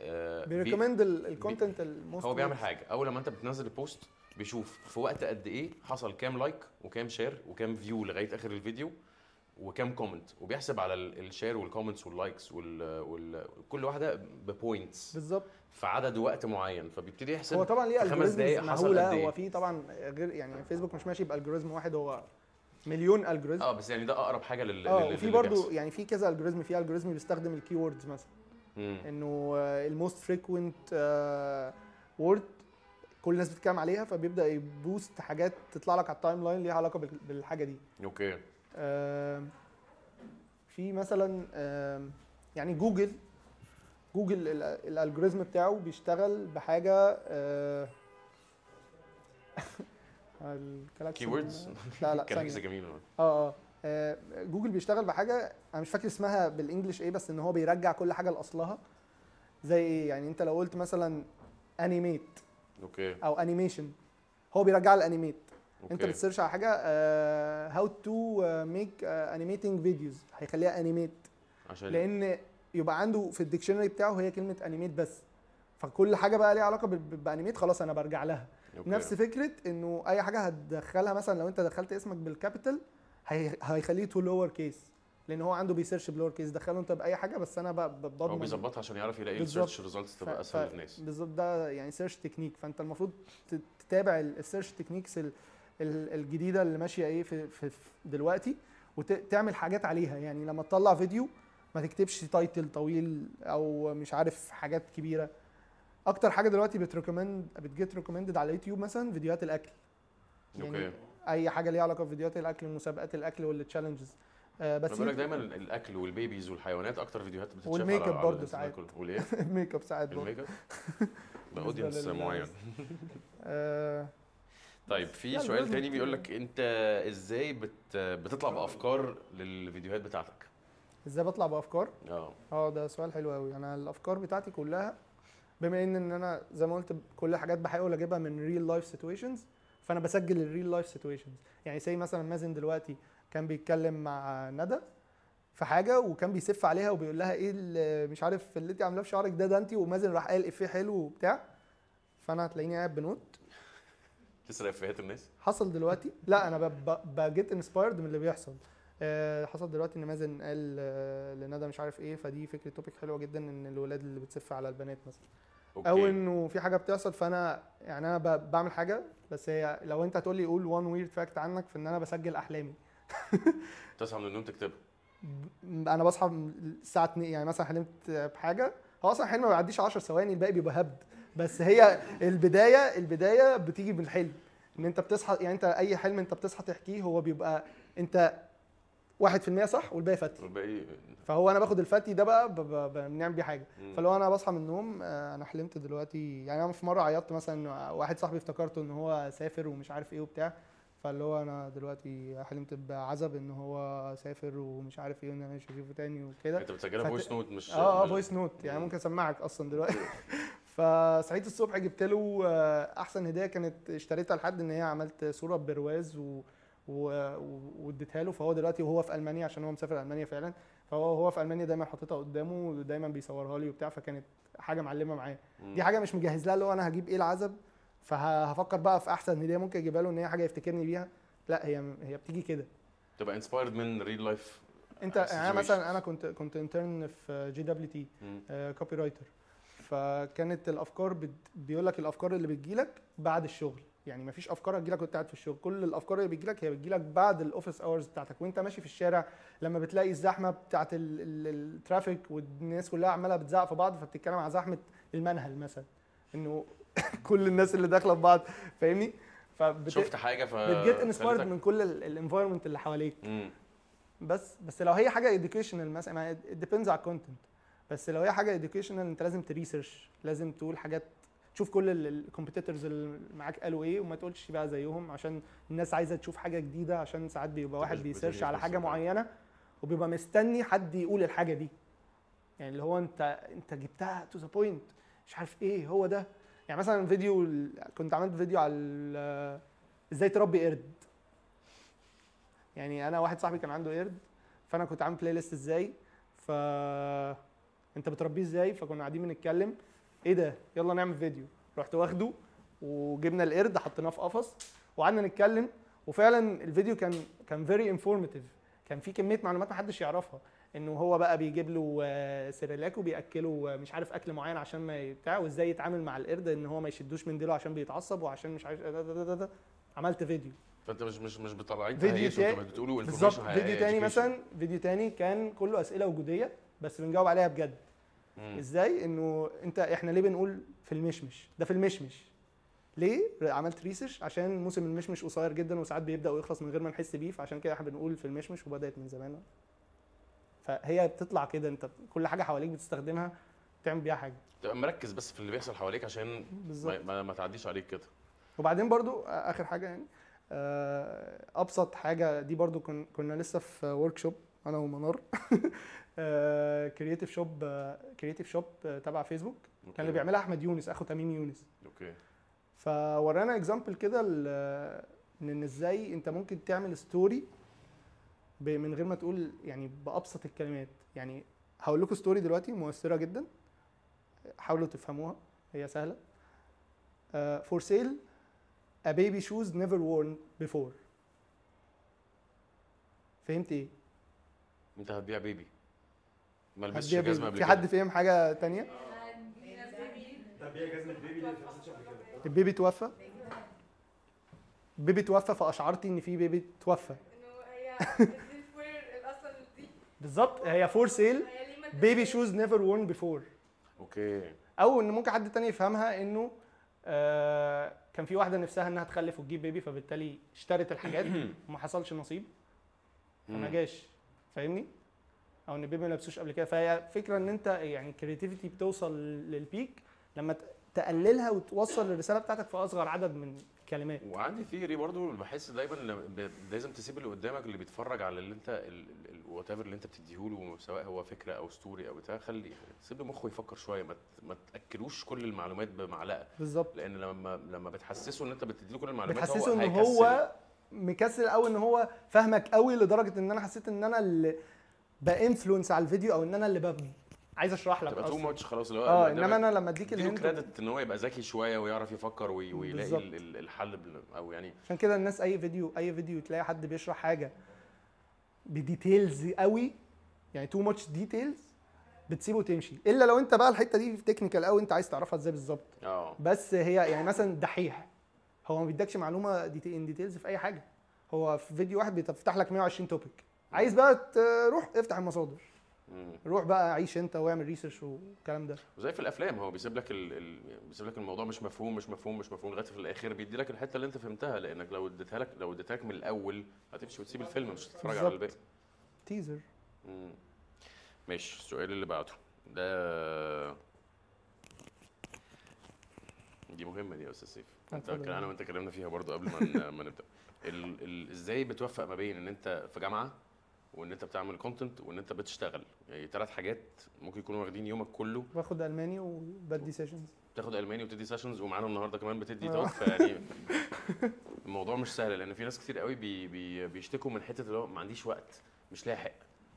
آه، بي- بيريكومند الكونتنت الموست هو بيعمل حاجة أول لما أنت بتنزل ال post بيشوف في وقت قد إيه حصل كام like وكام share وكام view لغاية آخر الفيديو وكام comment وبيحسب على ال- ال share وال comments وال likes وال, وال... كل واحدة ب points بالظبط. في عدد وقت معين. فبيبتدي يحسب هو طبعا ليه خمس algorithms حصل قد إيه؟ هو في طبعا غير يعني فيسبوك مش ماشي ب algorithm واحد هو مليون algorithm آه بس يعني ده أقرب حاجة لل آه وفي بيحصل. يعني في كذا algorithm في algorithm بيستخدم ال keywords مثلا. إنه ال most frequent word كل الناس بتتكلم عليها فبيبدأ ي post حاجات تطلع لك على ال timeline ليها علاقة بال- بالحاجة دي. okay. آم، في مثلا آم، يعني جوجل جوجل ال- الالجوريزم بتاعه بيشتغل بحاجة آه، الكلاكس Keywords؟ لا لا ثانية. حاجة جميله آه آه. آه، جوجل بيشتغل بحاجة أنا مش فاكر اسمها بالإنجلش إيه بس إن هو بيرجع كل حاجة لأصلها. زي إيه؟ يعني أنت لو قلت مثلا انيميت أوكي أو انيميشن هو بيرجع الانيميت okay أنت بت search على حاجة how to make animating videos هيخليها animate عشان لأن يبقى عنده في ال dictionary بتاعه هي كلمة animate بس. فكل حاجة بقى ليها علاقة ب animate خلاص أنا برجع لها. okay. نفس فكرة إنه أي حاجة هتدخلها مثلا لو أنت دخلت اسمك بال capital هي- هيخليه to lower case لأن هو عنده بي search ب lower case دخله انت بأي حاجة بس أنا ب- ب- هو بضمن بيظبطها عشان يعرف يلاقي. ال search results تبقى أسهل للناس. بالظبط. ده يعني search technique فأنت المفروض تتابع ال search techniques ال- ال- الجديدة اللي ماشية إيه في, في دلوقتي وتعمل حاجات عليها. يعني لما تطلع فيديو ما تكتبش title طويل أو مش عارف حاجات كبيرة. أكتر حاجة دلوقتي بت recommend بت get recommended على اليوتيوب مثلا فيديوهات الأكل. يعني okay. أي حاجة ليها علاقة بفيديوهات الأكل مسابقات الأكل وال challenges بس بس بقول لك دايما الأكل وال babies والحيوانات أكتر فيديوهات بتتشاف وال make على- up برضه ساعات. والإيه؟ ال make up ساعات برضه. ال make up؟ ده audience معين. آه طيب في سؤال تاني بيقول لك أنت إزاي بت بتطلع بأفكار للفيديوهات بتاعتك؟ إزاي بطلع بأفكار؟ آه. آه ده سؤال حلو قوي أنا الأفكار بتاعتي كلها بما إن إن أنا زي ما قلت كل الحاجات بحاول أجيبها من real life situations فأنا بسجل ال real life situations يعني زي مثلا مازن دلوقتي كان بيتكلم مع ندى في حاجة وكان بيسف عليها وبيقول لها إيه اللي مش عارف اللي انت عاملاه في شعرك ده ده انت ومازن راح قال إفيه حلو وبتاع. فأنا هتلاقيني قاعد ب note. تسرق إفيهات الناس؟ حصل دلوقتي؟ لا أنا ب get inspired من اللي بيحصل. آه، حصل دلوقتي إن مازن قال آه، لندى مش عارف إيه فدي فكرة topic حلوة جدا إن الولاد اللي بتسف على البنات مثلا. okay. أو إنه في حاجة بتحصل فأنا يعني أنا بعمل حاجة بس هي لو أنت هتقول لي قول one weird fact عنك في ان أنا بسجل أحلامي. تصحى من النوم تكتبها أنا بصحى الساعة 2 يعني مثلا حلمت بحاجة هو أصلا الحلم ما بيعديش 10 ثواني الباقي بيبقى هبد. بس هي البداية البداية بتيجي من الحلم إن أنت بتصحى يعني أنت أي حلم أنت بتصحى تحكيه هو بيبقى أنت 1% صح والباقي فتي. والباقي فهو أنا باخد الفتي ده بقى بنعمل بيه حاجة. فلو أنا بصحى من النوم آه، أنا حلمت دلوقتي يعني أنا في مرة عيطت مثلا واحد صاحبي افتكرته إن هو سافر ومش عارف إيه وبتاع. فاللي هو أنا دلوقتي حلمت بعزب إن هو سافر ومش عارف إيه وإن أنا مش هشوفه تاني وكده. أنت بتسجلها فت- voice note مش آه آه voice note يعني مم. ممكن أسمعك أصلا دلوقتي. فصحيت الصبح جبت له آه، أحسن هدية كانت اشتريتها لحد إن هي عملت صورة برواز و واديتها له. فهو دلوقتي وهو في ألمانيا عشان هو مسافر ألمانيا فعلا. فهو هو في ألمانيا دايما حاططها قدامه ودايما بيصورها لي وبتاع. فكانت حاجة معلمة معاه مم. دي حاجة مش مجهز لها اللي هو أنا هجيب إيه العزب؟ فهفكر بقى في أحسن هدية ممكن أجيبها له إن هي حاجة يفتكرني بيها. لا هي هي بتيجي كده. تبقى inspired من real life أنت أنا مثلا. أنا كنت كنت intern في JWT copywriter فكانت الأفكار بت... بيقول لك الأفكار اللي بتجيلك بعد الشغل. يعني مفيش أفكار هتجيلك وأنت قاعد في الشغل. كل الأفكار اللي بتجيلك هي بتجيلك بعد ال office hours بتاعتك. وأنت ماشي في الشارع لما بتلاقي الزحمة بتاعت ال- ال- ال traffic والناس كلها عمالة بتزعق في بعض فبتتكلم على زحمة المنهل مثلا. إنه كل الناس اللي داخلة في بعض فاهمني؟ فبت... شفت حاجة ف بت get inspired من كل ال environment اللي حواليك. مم. بس بس لو هي حاجة educational مثلا depends على ال content بس لو هي حاجة educational انت لازم ت research لازم تقول حاجات تشوف كل ال competitors اللي معاك قالوا إيه وما تقولش بقى زيهم عشان الناس عايزة تشوف حاجة جديدة عشان ساعات بيبقى واحد بي search على حاجة. معينة وبيبقى مستني حد يقول الحاجة دي. يعني اللي هو انت انت جبتها to the point مش عارف إيه هو ده. يعني مثلا فيديو كنت عملت فيديو على إزاي تربي قرد. يعني أنا واحد صاحبي كان عنده قرد فأنا كنت عامل playlist إزاي ف أنت بتربيه إزاي؟ فكنا قاعدين بنتكلم. إيه ده؟ يلا نعمل فيديو. رحت واخده وجبنا القرد حطيناه في قفص وقعدنا نتكلم. وفعلا الفيديو كان كان very informative كان في كمية معلومات ما حدش يعرفها. إنه هو بقى بيجيب له آه، سيريلاك وبياكله آه، مش عارف أكل معين عشان ما بتاع وإزاي يتعامل مع القرد إن هو ما يشدوش من ديله عشان بيتعصب وعشان مش عارف ده ده ده ده. عملت فيديو. فأنت مش مش مش بتطلعين فيديو تاني- بتقولوا بالظبط فيديو تاني. مثلا فيديو تاني كان كله أسئلة وجودية بس بنجاوب عليها بجد. مم. إزاي؟ إنه أنت إحنا ليه بنقول في المشمش؟ ده في المشمش. ليه؟ عملت ريسيرش عشان موسم المشمش قصير جدا وساعات بيبدأ ويخلص من غير ما نحس بيه فعشان كده إحنا بنقول في المشمش وبدأت من زمان. فهي بتطلع كده انت كل حاجة حواليك بتستخدمها تعمل بيها حاجة. تبقى مركز بس في اللي بيحصل حواليك عشان ما, ما, تعديش عليك كده. وبعدين برضو آخر حاجة يعني أبسط حاجة دي برضو كن- كنا لسه في workshop أنا ومنار. creative shop creative shop تبع فيسبوك كان اللي بيعملها أحمد يونس أخو تميم يونس. okay. فورانا example كده إن إزاي أنت ممكن تعمل story من غير ما تقول يعني بأبسط الكلمات. يعني هقول لكم story دلوقتي مؤثرة جدا. حاولوا تفهموها هي سهلة. فور سيل a baby shoes never worn before. فهمت إيه؟ انت هتبيع بيبي ما هتبيع جزمة. قبل في كده. حد فهم حاجة تانية؟ البيبي توفى؟ البيبي توفى فاشعرتي إن في بيبي توفى انه هي دي وير أصلا دي بالظبط. هي فور سيل بيبي شوز نيفر worn بيفور okay أو إن ممكن حد تاني يفهمها إنه آه كان في واحدة نفسها إنها تخلف وتجيب baby فبالتالي اشترت الحاجات. وما حصلش نصيب. فما. جاش. فاهمني؟ أو إن ال baby ما لبسوش قبل كده. فهي فكرة إن أنت يعني ال creativity بتوصل لل peak لما تقللها وتوصل الرسالة بتاعتك في أصغر عدد من الكلمات. وعندي theory برضو بحس دايما لازم تسيب اللي قدامك اللي بيتفرج على اللي أنت whatever اللي أنت بتديهوله سواء هو فكرة أو story أو بتاع خلي سيب مخه يفكر شوية ما ما تأكلوش كل المعلومات بمعلقة. بالظبط. لأن لما لما بتحسسه إن أنت بتديله كل المعلومات بتحسسه إن. هو مكسل قوي إن هو فاهمك قوي لدرجة إن أنا حسيت إن أنا اللي ب influence على الفيديو أو إن أنا اللي ببني عايز اشرح لك تبقى too much خلاص اللي هو آه إنما أنا لما أديك ال hint credit إن هو يبقى ذكي شوية ويعرف يفكر وي- ويلاقي. ال- الحل أو يعني عشان كده الناس أي فيديو أي فيديو تلاقي حد بيشرح حاجة ب details قوي يعني too much details بتسيبه وتمشي. إلا لو أنت بقى الحتة دي technical قوي أنت عايز تعرفها إزاي بالظبط. آه. بس هي يعني مثلا دحيح هو ما بيدكش معلومة ديتي in details في أي حاجة. هو في فيديو واحد بيفتح لك 120 topic عايز بقى تروح افتح المصادر. مم. روح بقى عيش انت واعمل research والكلام ده وزي في الأفلام هو بيسيب لك ال... ال... بيسيب لك الموضوع مش مفهوم مش مفهوم مش مفهوم لغاية في الآخر بيدي لك الحتة اللي انت فهمتها لأنك لو اديتها لك لو اديتها لك من الأول هتمشي وتسيب الفيلم مش هتتفرج على. الباقي teaser مم. ماشي السؤال اللي بعده ده دي مهمة دي يا أستاذ سيف أنت. أنا وأنت اتكلمنا فيها برضو قبل ما ما نبدأ ال... ال... إزاي بتوفق ما بين إن أنت في جامعة وإن أنت بتعمل content وإن أنت بتشتغل. يعني ثلاث حاجات ممكن يكونوا واخدين يومك كله. باخد ألماني وبدي sessions تاخد ألماني وتدي sessions ومعانا النهارده كمان بتدي آه. talk فيعني الموضوع مش سهل لأن في ناس كتير قوي بي بي بيشتكوا من حتة اللي هو ما عنديش وقت مش لاحق.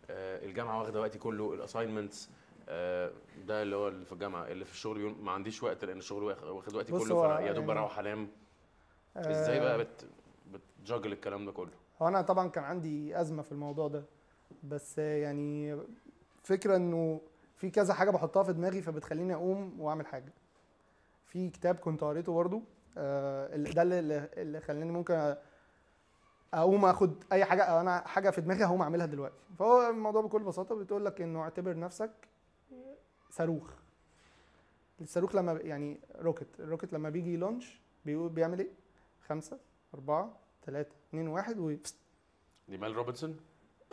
آه الجامعة واخدة وقتي كله ال assignments آه ده اللي هو اللي في الجامعة اللي في الشغل بيقول ما عنديش وقت لأن الشغل واخ- واخد وقتي كله يا دوب يعني- بروح أنام. إزاي بقى بت بت juggle الكلام ده كله؟ هو أنا طبعا كان عندي أزمة في الموضوع ده بس يعني فكرة إنه في كذا حاجة بحطها في دماغي فبتخليني أقوم وأعمل حاجة. في كتاب كنت قريته برضو آه، ده اللي, اللي خلاني ممكن أقوم أخد أي حاجة أنا حاجة في دماغي هقوم أعملها دلوقتي. فهو الموضوع بكل بساطة بتقول لك إنه اعتبر نفسك صاروخ. الصاروخ لما يعني روكت الروكت لما بيجي بيقول بيعمل إيه؟ خمسة أربعة ثلاثة اتنين واحد و دي Mel Robbins.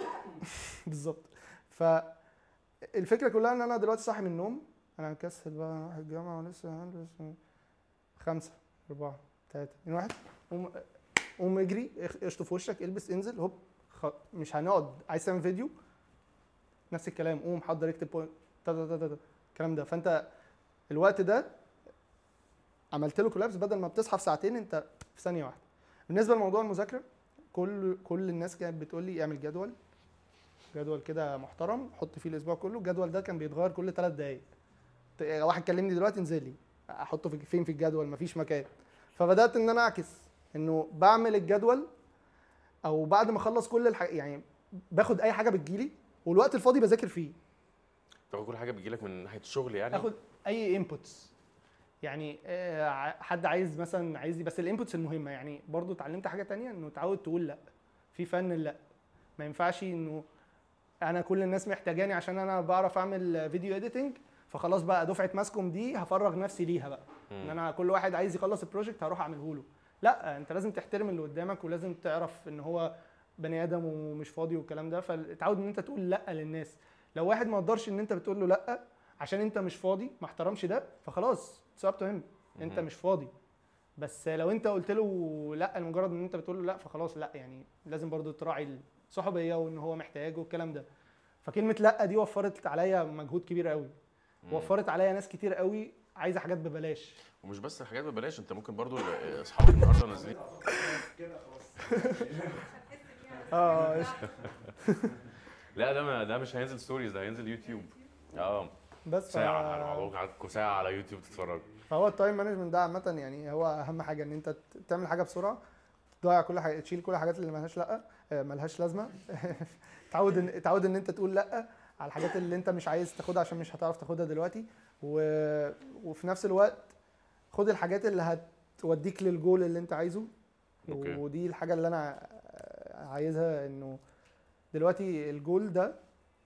بالظبط. فالفكرة كلها إن أنا دلوقتي صاحي من النوم أنا مكسل بقى أروح الجامعة ولسه هلبس خمسة أربعة ثلاثة اتنين واحد قوم قوم اجري اشطف وشك البس انزل هوب خ... مش هنقعد عايز تعمل فيديو؟ نفس الكلام قوم حضر اكتب point تا تا تا تا تا. الكلام ده. فأنت الوقت ده عملت له كولابس بدل ما بتصحى في ساعتين أنت في ثانية واحدة. بالنسبة لموضوع المذاكرة كل كل الناس كانت بتقول لي اعمل جدول جدول كده محترم حط فيه الأسبوع كله. الجدول ده كان بيتغير كل ثلاث دقايق. ت- واحد كلمني دلوقتي انزل لي احطه في فين في الجدول؟ مفيش مكان. فبدأت إن أنا أعكس إنه بعمل الجدول أو بعد ما أخلص كل الح... يعني باخد أي حاجة بتجيلي والوقت الفاضي بذاكر فيه. تاخد كل حاجة بتجيلك من ناحية الشغل يعني؟ آخد أي inputs يعني آه، حد عايز مثلا عايز بس ال inputs المهمة يعني. برضو اتعلمت حاجة تانية إنه تعود تقول لأ. في فن لأ. ما ينفعش إنه أنا كل الناس محتاجاني عشان أنا بعرف أعمل video editing فخلاص بقى دفعة mass comm دي هفرغ نفسي ليها بقى. إن أنا كل واحد عايز يخلص ال project هروح أعمله له. لأ أنت لازم تحترم اللي قدامك ولازم تعرف إن هو بني آدم ومش فاضي والكلام ده. فتعود إن أنت تقول لأ للناس. لو واحد ما قدرش إن أنت بتقول له لأ عشان أنت مش فاضي ما احترمش ده فخلاص. it's up انت مهم. مش فاضي. بس لو انت قلت له لا لمجرد ان انت بتقول له لا فخلاص لا يعني لازم برضو تراعي الصحوبية وان هو محتاج والكلام ده. فكلمة لا دي وفرت عليا مجهود كبير قوي. وفرت عليا ناس كتير قوي عايزة حاجات ببلاش. ومش بس الحاجات ببلاش انت ممكن برضو اصحابك النهارده نازلين. كده خلاص آه لا ده ما ده مش هينزل stories ده هينزل يوتيوب آه. بس هنقعدوا معاكم ساعة على يوتيوب تتفرجوا فهو ال time management ده عامة يعني هو أهم حاجة إن أنت تعمل حاجة بسرعة تضيع كل حاجة تشيل كل الحاجات اللي ملهاش لأ آه، ملهاش لازمة. تعود ان تعود إن أنت تقول لأ على الحاجات اللي أنت مش عايز تاخدها عشان مش هتعرف تاخدها دلوقتي. و... وفي نفس الوقت خد الحاجات اللي هتوديك للجول اللي أنت عايزه. okay. ودي الحاجة اللي أنا عايزها إنه دلوقتي الجول ده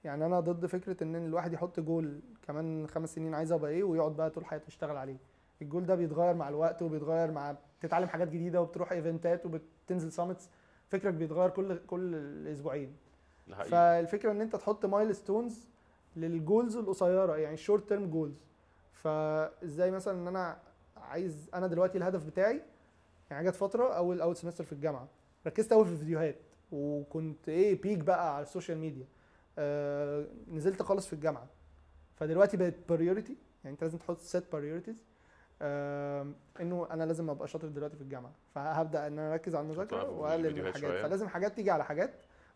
يعني أنا ضد فكرة إن الواحد يحط جول كمان خمس سنين عايز ابقى إيه ويقعد بقى طول حياته يشتغل عليه. الجول ده بيتغير مع الوقت وبيتغير مع بتتعلم حاجات جديدة وبتروح event ات وبتنزل summits فكرك بيتغير كل كل أسبوعين فالفكرة إن أنت تحط milestones لل goals القصيرة يعني ال short term goals فإزاي مثلا إن أنا عايز أنا دلوقتي الهدف بتاعي يعني جت فترة أول أول semester في الجامعة. ركزت قوي في الفيديوهات وكنت إيه peak بقى على ال social media. آه نزلت خالص في الجامعة. فدلوقتي بقت priority يعني انت لازم تحط set priorities آه انه أنا لازم ابقى شاطر دلوقتي في الجامعة. فهبدأ إن أنا أركز على المذاكره وأقلل من الحاجات. فلازم حاجات تيجي على حاجات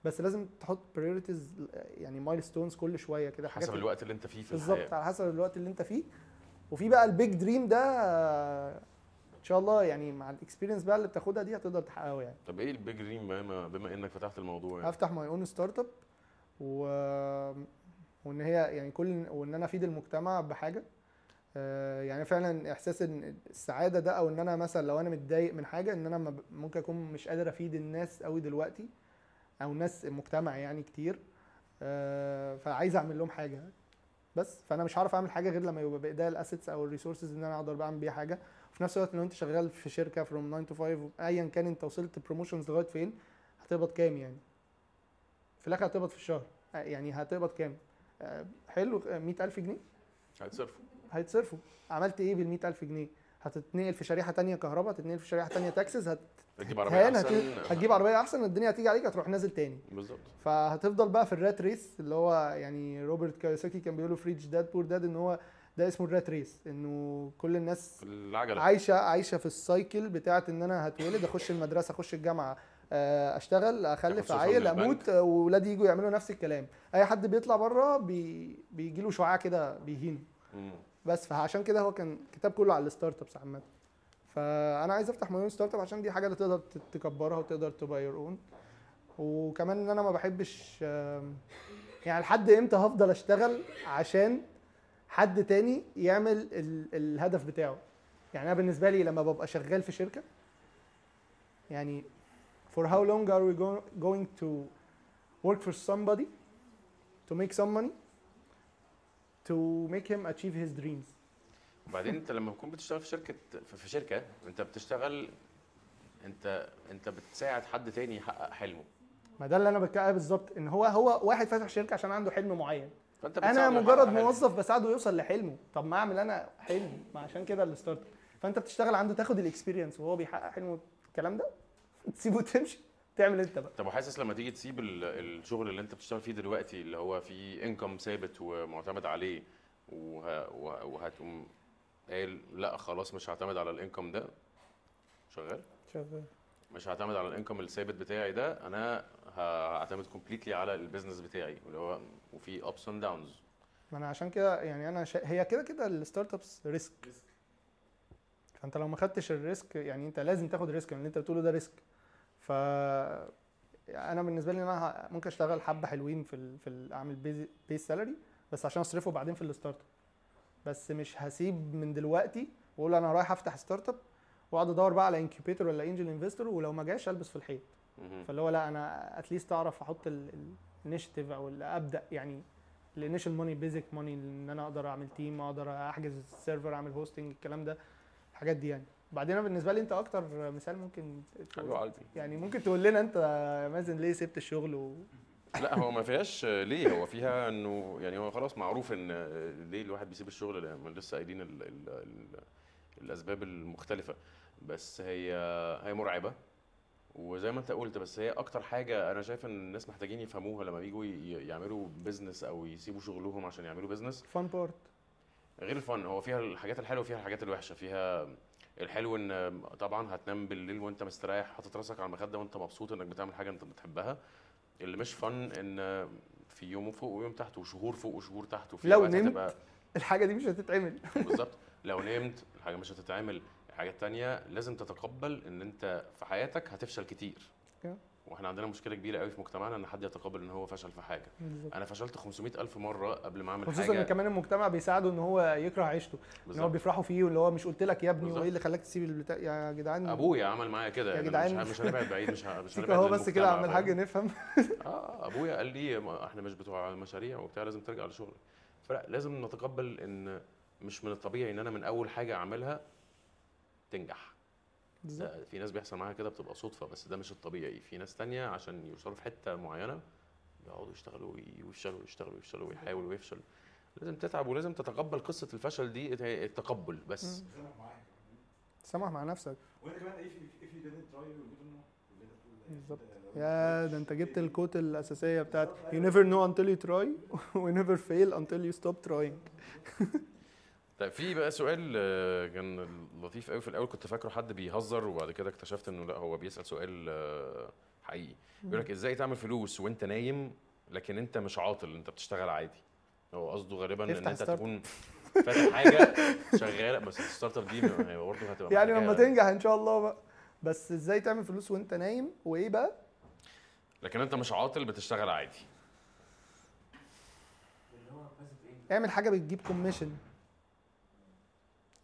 بس لازم تحط priorities يعني milestones كل شوية كده حسب الوقت اللي انت فيه في بالظبط على حسب الوقت اللي انت فيه. وفي بقى ال big dream ده إن شاء الله يعني مع ال experience بقى اللي بتاخدها دي هتقدر تحققه يعني. طب إيه ال big dream بما, بما إنك فتحت الموضوع يعني؟ هفتح my own startup و... وإن هي يعني كل وإن أنا أفيد المجتمع بحاجة. آه، يعني فعلا إحساس إن السعادة ده أو إن أنا مثلا لو أنا متضايق من حاجة إن أنا ممكن أكون مش قادر أفيد الناس قوي دلوقتي أو ناس المجتمع يعني كتير. آه، فعايز أعمل لهم حاجة. بس فأنا مش هعرف أعمل حاجة غير لما يبقى بايديا ال assets أو ال resources إن أنا أقدر بعمل بيها حاجة. وفي نفس الوقت لو أنت شغال في شركة from 9 to 5 ايا كان أنت وصلت promotions لغاية فين هتقبض كام يعني؟ في الآخر هتقبض في الشهر. آه، يعني هتقبض كام؟ حلو آه، 100000 جنيه. هتصرفوا هيتصرفوا. عملت إيه بال 100000 جنيه؟ هتتنقل في شريحة تانية كهرباء هتتنقل في شريحة تانية taxes هت... تجيب عربية أحسن. هت... هتجيب عربية أحسن الدنيا هتيجي عليك هتروح نازل تاني. بالظبط. فهتفضل بقى في ال rat race اللي هو يعني روبرت كايوساكي كان بيقوله ف Rich Dad Poor Dad إن هو ده اسمه ال rat race إنه كل الناس العجلة. عايشة عايشة في ال cycle بتاعت إن أنا هتولد أخش المدرسة أخش الجامعة آه، أشتغل أخلف عيل أموت آه، واولادي يجوا يعملوا نفس الكلام. أي حد بيطلع بره بي... بيجي له شعاع كده بيهينه. بس فعشان كده هو كان كتاب كله على ال startups عامة. فأنا عايز أفتح مليون start-up عشان دي حاجة اللي تقدر تكبرها وتقدر تبقى your own وكمان إن أنا ما بحبش يعني لحد إمتى هفضل أشتغل عشان حد تاني يعمل ال الهدف بتاعه؟ يعني أنا بالنسبة لي لما ببقى شغال في شركة يعني for how long are we go- going to work for somebody to make some money? To make him achieve his dreams. وبعدين انت لما تكون بتشتغل في شركة في شركة انت بتشتغل انت انت بتساعد حد تاني يحقق حلمه. ما ده اللي أنا بتكلم بالظبط إن هو هو واحد فاتح شركة عشان عنده حلم معين. فأنت أنا مجرد. موظف بساعده يوصل لحلمه. طب ما أعمل أنا حلم؟ ما عشان كده ال start-up فأنت بتشتغل عنده تاخد ال experience وهو بيحقق حلمه. الكلام ده؟ تسيبه وتمشي تعمل انت بقى. طب وحاسس لما تيجي تسيب ال- الشغل اللي انت بتشتغل فيه دلوقتي اللي هو فيه income ثابت ومعتمد عليه وه... وه- وهتقوم قايل لا خلاص مش هعتمد على ال income ده؟ شغال؟ شغال. مش هعتمد على ال income الثابت بتاعي ده أنا هعتمد completely على ال business بتاعي اللي هو وفي ups and downs ما أنا عشان كده يعني أنا شا... هي كده كده ال start-ups risk فأنت لو ما خدتش ال risk يعني أنت لازم تاخد risk اللي أنت بتقوله ده risk ف أنا بالنسبة لي أنا ممكن أشتغل حبة حلوين في ال... في ال... أعمل base base salary بس عشان أصرفه بعدين في ال start-up بس مش هسيب من دلوقتي وأقول أنا رايح أفتح start-up وأقعد أدور بقى على incubator ولا angel investor ولو ما جاش ألبس في الحيط. فاللي هو لا أنا at least أعرف أحط ال initiative أو أبدأ يعني ال initial money basic money إن أنا أقدر أعمل team أقدر أحجز ال server أعمل hosting الكلام ده الحاجات دي يعني. بعدين بالنسبة لي أنت أكتر مثال ممكن تقول- حبيب قلبي يعني ممكن تقول لنا أنت يا مازن ليه سبت الشغل و... لا هو ما فيهاش ليه هو فيها إنه يعني هو خلاص معروف إن ليه الواحد بيسيب الشغل لما لسه قايلين ال ال ال الأسباب المختلفة. بس هي هي مرعبة. وزي ما أنت قلت بس هي أكتر حاجة أنا شايف إن الناس محتاجين يفهموها لما بيجوا يعملوا business أو يسيبوا شغلهم عشان يعملوا business fun part غير الفن هو فيها الحاجات الحلوة وفيها الحاجات الوحشة. فيها الحلو إن طبعا هتنام بالليل وأنت مستريح حاطط راسك على المخدة وأنت مبسوط إنك بتعمل حاجة أنت بتحبها اللي مش فن إن في يوم فوق ويوم تحت وشهور فوق وشهور تحت وفي لو نمت. الحاجة دي مش هتتعمل بالظبط لو نمت الحاجة مش هتتعمل الحاجة التانية لازم تتقبل إن أنت في حياتك هتفشل كتير. وإحنا عندنا مشكلة كبيرة قوي في مجتمعنا إن حد يتقبل إن هو فشل في حاجة بالظبط. أنا فشلت 500 ألف مرة قبل ما أعمل خصوصا إن حاجة كمان المجتمع بيساعده إن هو يكره عيشته إن هو. بيفرحوا فيه واللي هو مش قلت لك يا ابني. وإيه اللي خلاك تسيب البتاع يا جدعان أبويا عمل معايا كده يا يعني جدعان. مش, مش هنبعد بعيد مش مش هنبعد اهو بس كده اعمل حاجة؟ نفهم آه أبويا قال لي إحنا مش بتوع مشاريع وبتاع لازم ترجع لشغلك فلا لازم نتقبل إن مش من الطبيعي إن أنا من أول حاجة أعملها تنجح بالظبط. ده في ناس بيحصل معاها كده بتبقى صدفة بس ده مش الطبيعي. في ناس تانية عشان يوصلوا في حتة معينة بيقعدوا يشتغلوا وي- ويفشلوا يشتغلوا ويفشلوا ويحاول ويفشل. لازم تتعب ولازم تتقبل قصة الفشل دي التقبل بس. سامح مع نفسك. وإنت كمان ده. بالظبط. يا ده أنت جبت الكوت الأساسية بتاعت you never know until you try we never fail until you stop trying. طيب في بقى سؤال آه، كان لطيف قوي في الأول كنت فاكره حد بيهزر وبعد كده اكتشفت إنه لأ هو بيسأل سؤال آه، حقيقي. بيقول لك إزاي تعمل فلوس وأنت نايم لكن أنت مش عاطل أنت بتشتغل عادي؟ هو قصده غالبا إن أنت. تكون فاتح حاجة شغالة بس ال start-up دي برضه هتبقى يعني لما تنجح إن شاء الله بقى. بس إزاي تعمل فلوس وأنت نايم؟ وإيه بقى؟ لكن أنت مش عاطل بتشتغل عادي. اعمل حاجة بتجيب commission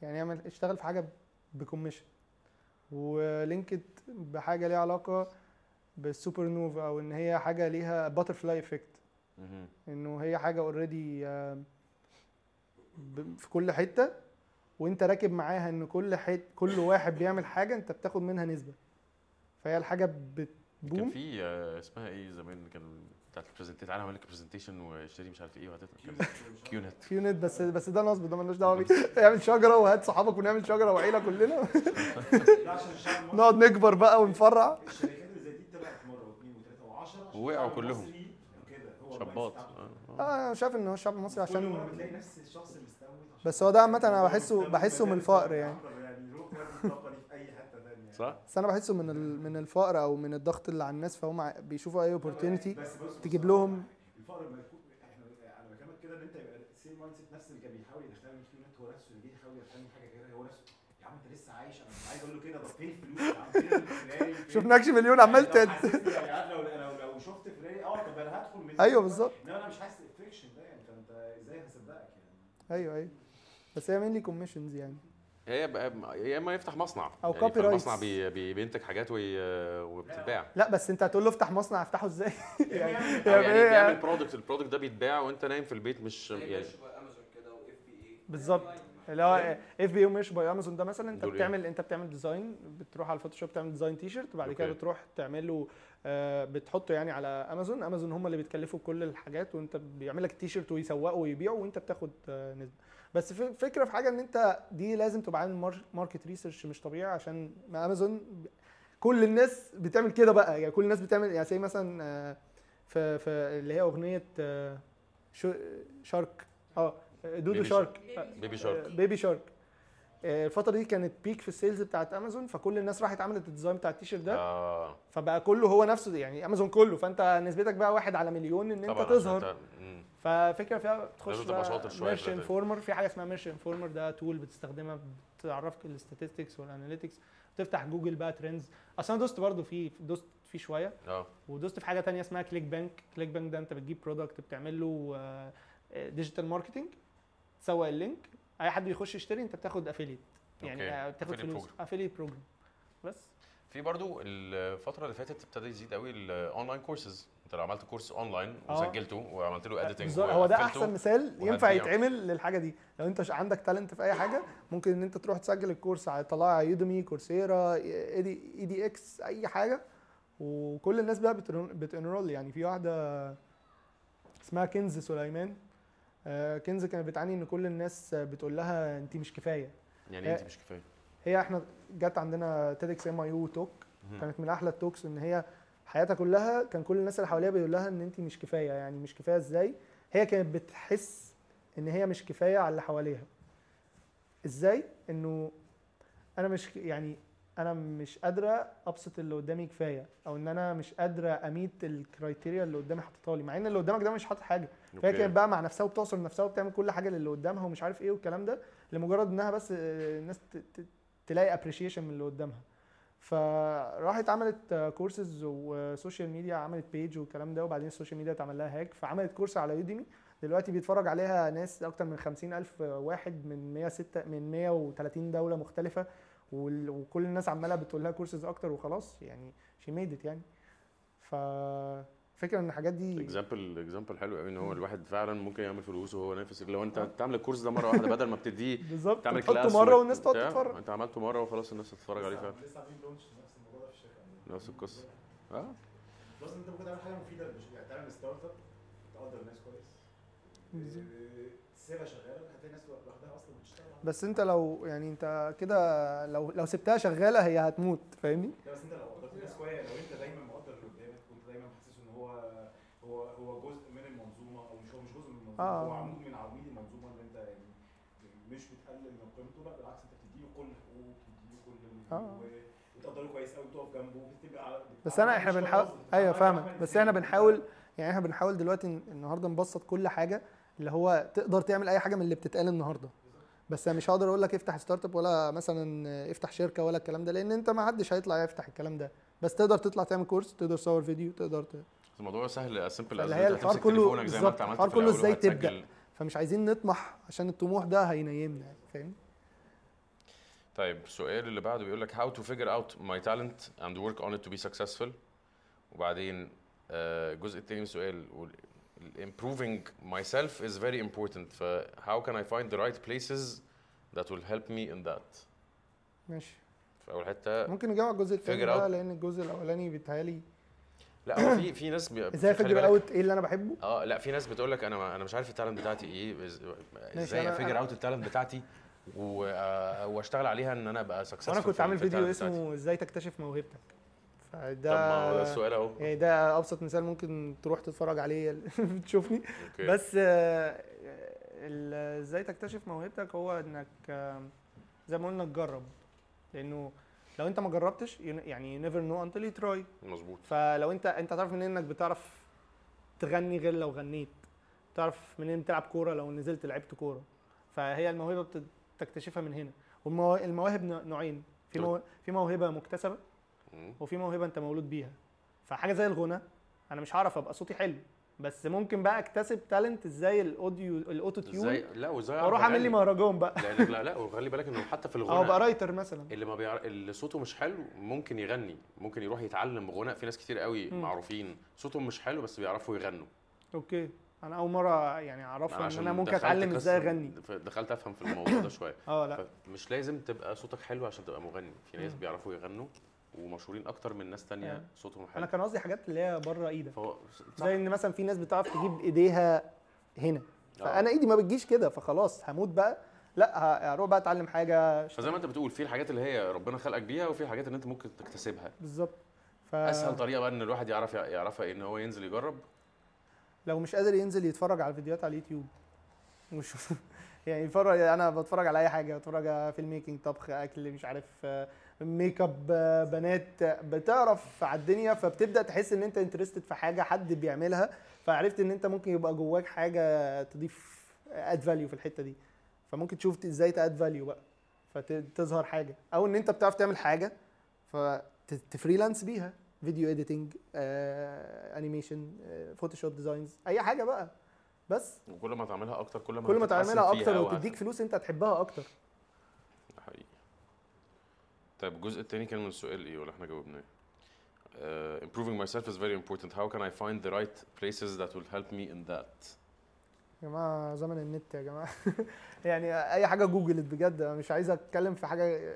يعني اعمل اشتغل في حاجة ب commission. و linked بحاجة ليها علاقة بالسوبر نوفا أو إن هي حاجة ليها butterfly effect. إنه هي حاجة already في كل حتة وإنت راكب معاها إن كل حت كل واحد بيعمل حاجة أنت بتاخد منها نسبة. فهي الحاجة كان بتبوم في آه، اسمها إيه زمان؟ كان بتاعت ال presentation تعالى اعمل لك presentation واشتري مش عارف إيه وهتطلع QNET. QNET. بس بس ده نصب ده مالناش دعوة بيه. اعمل شجرة وهات صحابك ونعمل شجرة وعيلة كلنا. لا عشان الشعب المصري نقعد نكبر بقى ونفرع. الشركات اللي زي دي طلعت مرة واثنين وثلاثة وعشرة. وقعوا الشعب كلهم. شباط. آه،. آه أنا شايف إن هو الشعب المصري كل مره عشان بتلاقي نفس الشخص عشان بس هو ده عامة أنا هو بحسه- بحسه من الفقر يعني. أكتر يعني روح ودي الطاقه دي في اي حتة ثانية يعني. صح؟ بس أنا بحسه من من الفقر أو من الضغط اللي على الناس فهم بيشوفوا أي opportunity بص تجيب لهم- الفقر إحنا أنا بكلمك كده إن أنت يبقى ال same mindset نفس اللي كان بيحاول يدخلني في نت هو نفسه اللي جه يحاول يدخلني حاجة كده هو نفسه يا عم أنت لسه عايش أنا مش عايز أقول له كده طب فين الفلوس شفناكش مليون عمال لو تد يعني لو لو لو شفت فلاني آه طب أنا هدخل من أيوه بالظبط. إنما أنا مش حاسس ال friction ده يعني فأنت إزاي هصدقك يعني؟ أيوه أيوه. بس هي mainly commissions يعني. هي يا إما يفتح مصنع. أو يعني يفتح copyrights. مصنع بي بي بينتج حاجات وي... وبتتباع. لا بس أنت هتقول له افتح مصنع افتحه إزاي؟ يعني أو يعني إيه؟ بيعمل يعني؟ product ال product ده بيتباع وأنت نايم في البيت مش يعني امازون كده و FBA بالظبط. اللي هو FB مش by Amazon ده مثلا أنت إيه؟ بتعمل أنت بتعمل design بتروح على ال Photoshop تعمل design T-shirt وبعد كده. بتروح تعمله آه، بتحطه يعني على Amazon Amazon هم اللي بيتكلفوا كل الحاجات وأنت بيعمل لك التي شيرت ويسوقه ويبيعه وأنت بتاخد آه، نسبة. بس في- فكرة في حاجة إن أنت دي لازم تبقى عامل market research مش طبيعي عشان ما امازون كل الناس بتعمل كده بقى. يعني كل الناس بتعمل يعني زي مثلا آه، في في اللي هي أغنية shark. آه دودو baby shark. baby shark baby shark آه، الفترة دي كانت peak في ال sales بتاعت امازون فكل الناس راحت عملت ال design بتاع التيشيرت ده. آه. فبقى كله هو نفسه يعني امازون كله. فأنت نسبتك بقى واحد على مليون إن أنت تظهر. ففكرة فيها تخش في Merch. Informer في حاجة اسمها Merch Informer ده tool بتستخدمها بتعرفك ال statistics وال analytics تفتح جوجل بقى Trends أصلا دوست برضو فيه دوست فيه شوية. آه. ودوست في حاجة تانية اسمها ClickBank ClickBank ده أنت بتجيب product بتعمل له digital marketing تسوق ال link أي حد يخش يشتري أنت بتاخد affiliate يعني. آه، تاخد Affiliate فلوس. affiliate program بس. في برضو الفترة اللي فاتت ابتدى يزيد قوي ال online courses أنت لو عملت course online آه. وسجلته وعملت له editing بالظبط. هو ده أحسن مثال ينفع. يتعمل للحاجة دي. لو أنت عندك talent في أي حاجة ممكن إن أنت تروح تسجل ال course على على Udemy Coursera edX أي حاجة. وكل الناس بقى بت enroll يعني في واحدة اسمها كنز سليمان. كنز كانت بتعاني إن كل الناس بتقول لها انت مش كفاية. يعني انت مش كفاية. هي إحنا جت عندنا TEDx MIU talk. كانت من أحلى ال talks إن هي حياتها كلها كان كل الناس اللي حواليها بيقول لها إن انت مش كفاية. يعني مش كفاية إزاي؟ هي كانت بتحس إن هي مش كفاية على اللي حواليها. إزاي؟ إنه أنا مش يعني أنا مش قادرة أبسط اللي قدامي كفاية أو إن أنا مش قادرة أ meet ال criteria اللي قدامي حاططها لي مع إن اللي قدامك ده مش حاطط حاجة. فهي. كانت بقى مع نفسها وبتعصر نفسها وبتعمل كل حاجة للي قدامها ومش عارف إيه والكلام ده لمجرد إنها بس آه، الناس تلاقي appreciation من اللي قدامها. فراحت عملت courses و social media عملت page والكلام ده وبعدين ال social media اتعمل لها hack فعملت course على Udemy دلوقتي بيتفرج عليها ناس أكتر من 50 ألف واحد من 106 من 130 دولة مختلفة. وكل الناس عمالة بتقول لها كورسز أكتر وخلاص يعني she made يعني. ف فكرة إن الحاجات دي example example حلو قوي إن هو الواحد فعلا ممكن يعمل فلوس وهو نايم. لو أنت تعمل ال course ده مرة واحدة بدل ما بتديه بالظبط تعمل تحطه class مرة والناس تقعد تتفرج. أنت عملته مرة وخلاص الناس تتفرج عليه فعلا. لسه عاملين launch نفس الموضوع ده في الشركة عندنا. نفس القصة. آه. plus أنت ممكن تعمل حاجة مفيدة يعني تعمل startup تقدر الناس كويس. تسيبها شغالة هتلاقي ناس لوحدها أصلا بتشتغل بس أنت لو يعني أنت كده لو لو سبتها شغالة هي هتموت فاهمني لا بس أنت لو قدرت الناس كويس لو أنت دايما مقدر اللي قدامك وأنت دايما حاسس إن هو هو هو جزء من المنظومة أو مش هو مش جزء من المنظومة آه. هو عمود من عواميد المنظومة اللي أنت يعني مش بتقلل من قيمته لا بالعكس أنت بتديله كل الحقوق بتديله كل آه. وتقدره كويس قوي تقف جنبه بتبقى بس أنا إحنا بنحاول أيوه فاهمك بس إحنا بنحاول يعني إحنا بنحاول دلوقتي النهارده نبسط كل حاجة اللي هو تقدر تعمل أي حاجة من اللي بتتقال النهارده. بس أنا مش هقدر أقول لك افتح startup ولا مثلا افتح شركة ولا الكلام ده لأن أنت ما حدش هيطلع يفتح الكلام ده. بس تقدر تطلع تعمل course تقدر تصور فيديو تقدر ت... الموضوع سهل simple اللي هي الحوار كله بالظبط الحوار كله إزاي تبدأ؟ فمش عايزين نطمح عشان الطموح ده هينيمنا يعني فاهم؟ طيب السؤال اللي بعده بيقول لك how to figure out my talent and work on it to be successful. وبعدين آه، الجزء التاني من السؤال improving myself is very important ف how can I find the right places that will help me in that. ماشي. في أول حتة ممكن نجاوب على الجزء الثاني out. لأن الجزء الأولاني بيتهيألي لا هو في في ناس بي... إزاي a figure out إيه اللي أنا بحبه؟ آه لا في ناس بتقول لك أنا ما- أنا مش عارف ال talent بتاعتي إيه إزاي a figure out ال talent بتاعتي و- آه، وأشتغل عليها إن أنا أبقى successful وأنا كنت عامل فيديو اسمه إزاي تكتشف موهبتك. طب ما هو ده السؤال أهو. يعني ده أبسط مثال ممكن تروح تتفرج عليه تشوفني. okay. بس إزاي تكتشف موهبتك؟ هو إنك زي ما قلنا تجرب. لأنه لو أنت ما جربتش يعني never know until you try. مظبوط. فلو أنت أنت تعرف منين إنك بتعرف تغني غير لو غنيت؟ تعرف منين بتلعب كورة لو نزلت لعبت كورة؟ فهي الموهبة بت- بتكتشفها من هنا. والمواهب نوعين. في مو... في موهبة مكتسبة. وفي موهبة انت مولود بيها. فحاجة زي الغنى أنا مش هعرف أبقى صوتي حلو بس ممكن بقى أكتسب talent إزاي ال audio ال auto-tune. إزاي لا وازاي وأروح أعمل لي مهرجان بقى. لا لا لا وخلي بالك إنه حتى في أو أبقى الغنى writer مثلا. اللي ما بيعرف اللي صوته مش حلو ممكن يغني ممكن يروح يتعلم غناء في ناس كتير قوي مم. معروفين صوتهم مش حلو بس بيعرفوا يغنوا. أوكي. أنا أول مرة يعني اعرفها إن أنا ممكن أتعلم إزاي أغني. دخلت أفهم في الموضوع ده شوية. آه لا. مش لازم تبقى صوتك حلو عشان تبقى مغني. في ناس. بيعرفوا يغنوا. ومشهورين أكتر من ناس تانية آه. صوتهم أنا حلو كان قصدي حاجات اللي هي بره إيدك. فهو زي إن مثلا في ناس بتعرف تجيب إيديها هنا. آه. فانا إيدي ما بتجيش كده فخلاص هموت بقى. لا هروح بقى أتعلم حاجة. فزي ما أنت بتقول في الحاجات اللي هي ربنا خلقك بيها وفي الحاجات اللي أنت ممكن تكتسبها. بالظبط. ف... أسهل طريقة بقى إن الواحد يعرف يعرفها إن هو ينزل يجرب؟ لو مش قادر ينزل يتفرج على الفيديوهات على اليوتيوب. مش يعني يتفرج أنا بتفرج على أي حاجة بتفرج على filmmaking طبخ أكل مش عارف آه، ميك اب آه، بنات آه، بتعرف على الدنيا فبتبدأ تحس إن أنت interested في حاجة حد بيعملها فعرفت إن أنت ممكن يبقى جواك حاجة تضيف add value في الحتة دي. فممكن تشوف إزاي ت add value بقى فتظهر حاجة. أو إن أنت بتعرف تعمل حاجة فت freelance بيها. video editing animation Photoshop designs أي حاجة بقى. بس. وكل ما تعملها أكتر كل ما كل ما تعملها أكتر وتديك فلوس أنت تحبها أكتر. طيب الجزء التاني كان من السؤال إيه ولا إحنا جاوبناه؟ Uh, improving myself is very important. How can I find the right places that will help me in that? يا جماعة زمن النت يا جماعة يعني أي حاجة Googleت بجد أنا مش عايز أتكلم في حاجة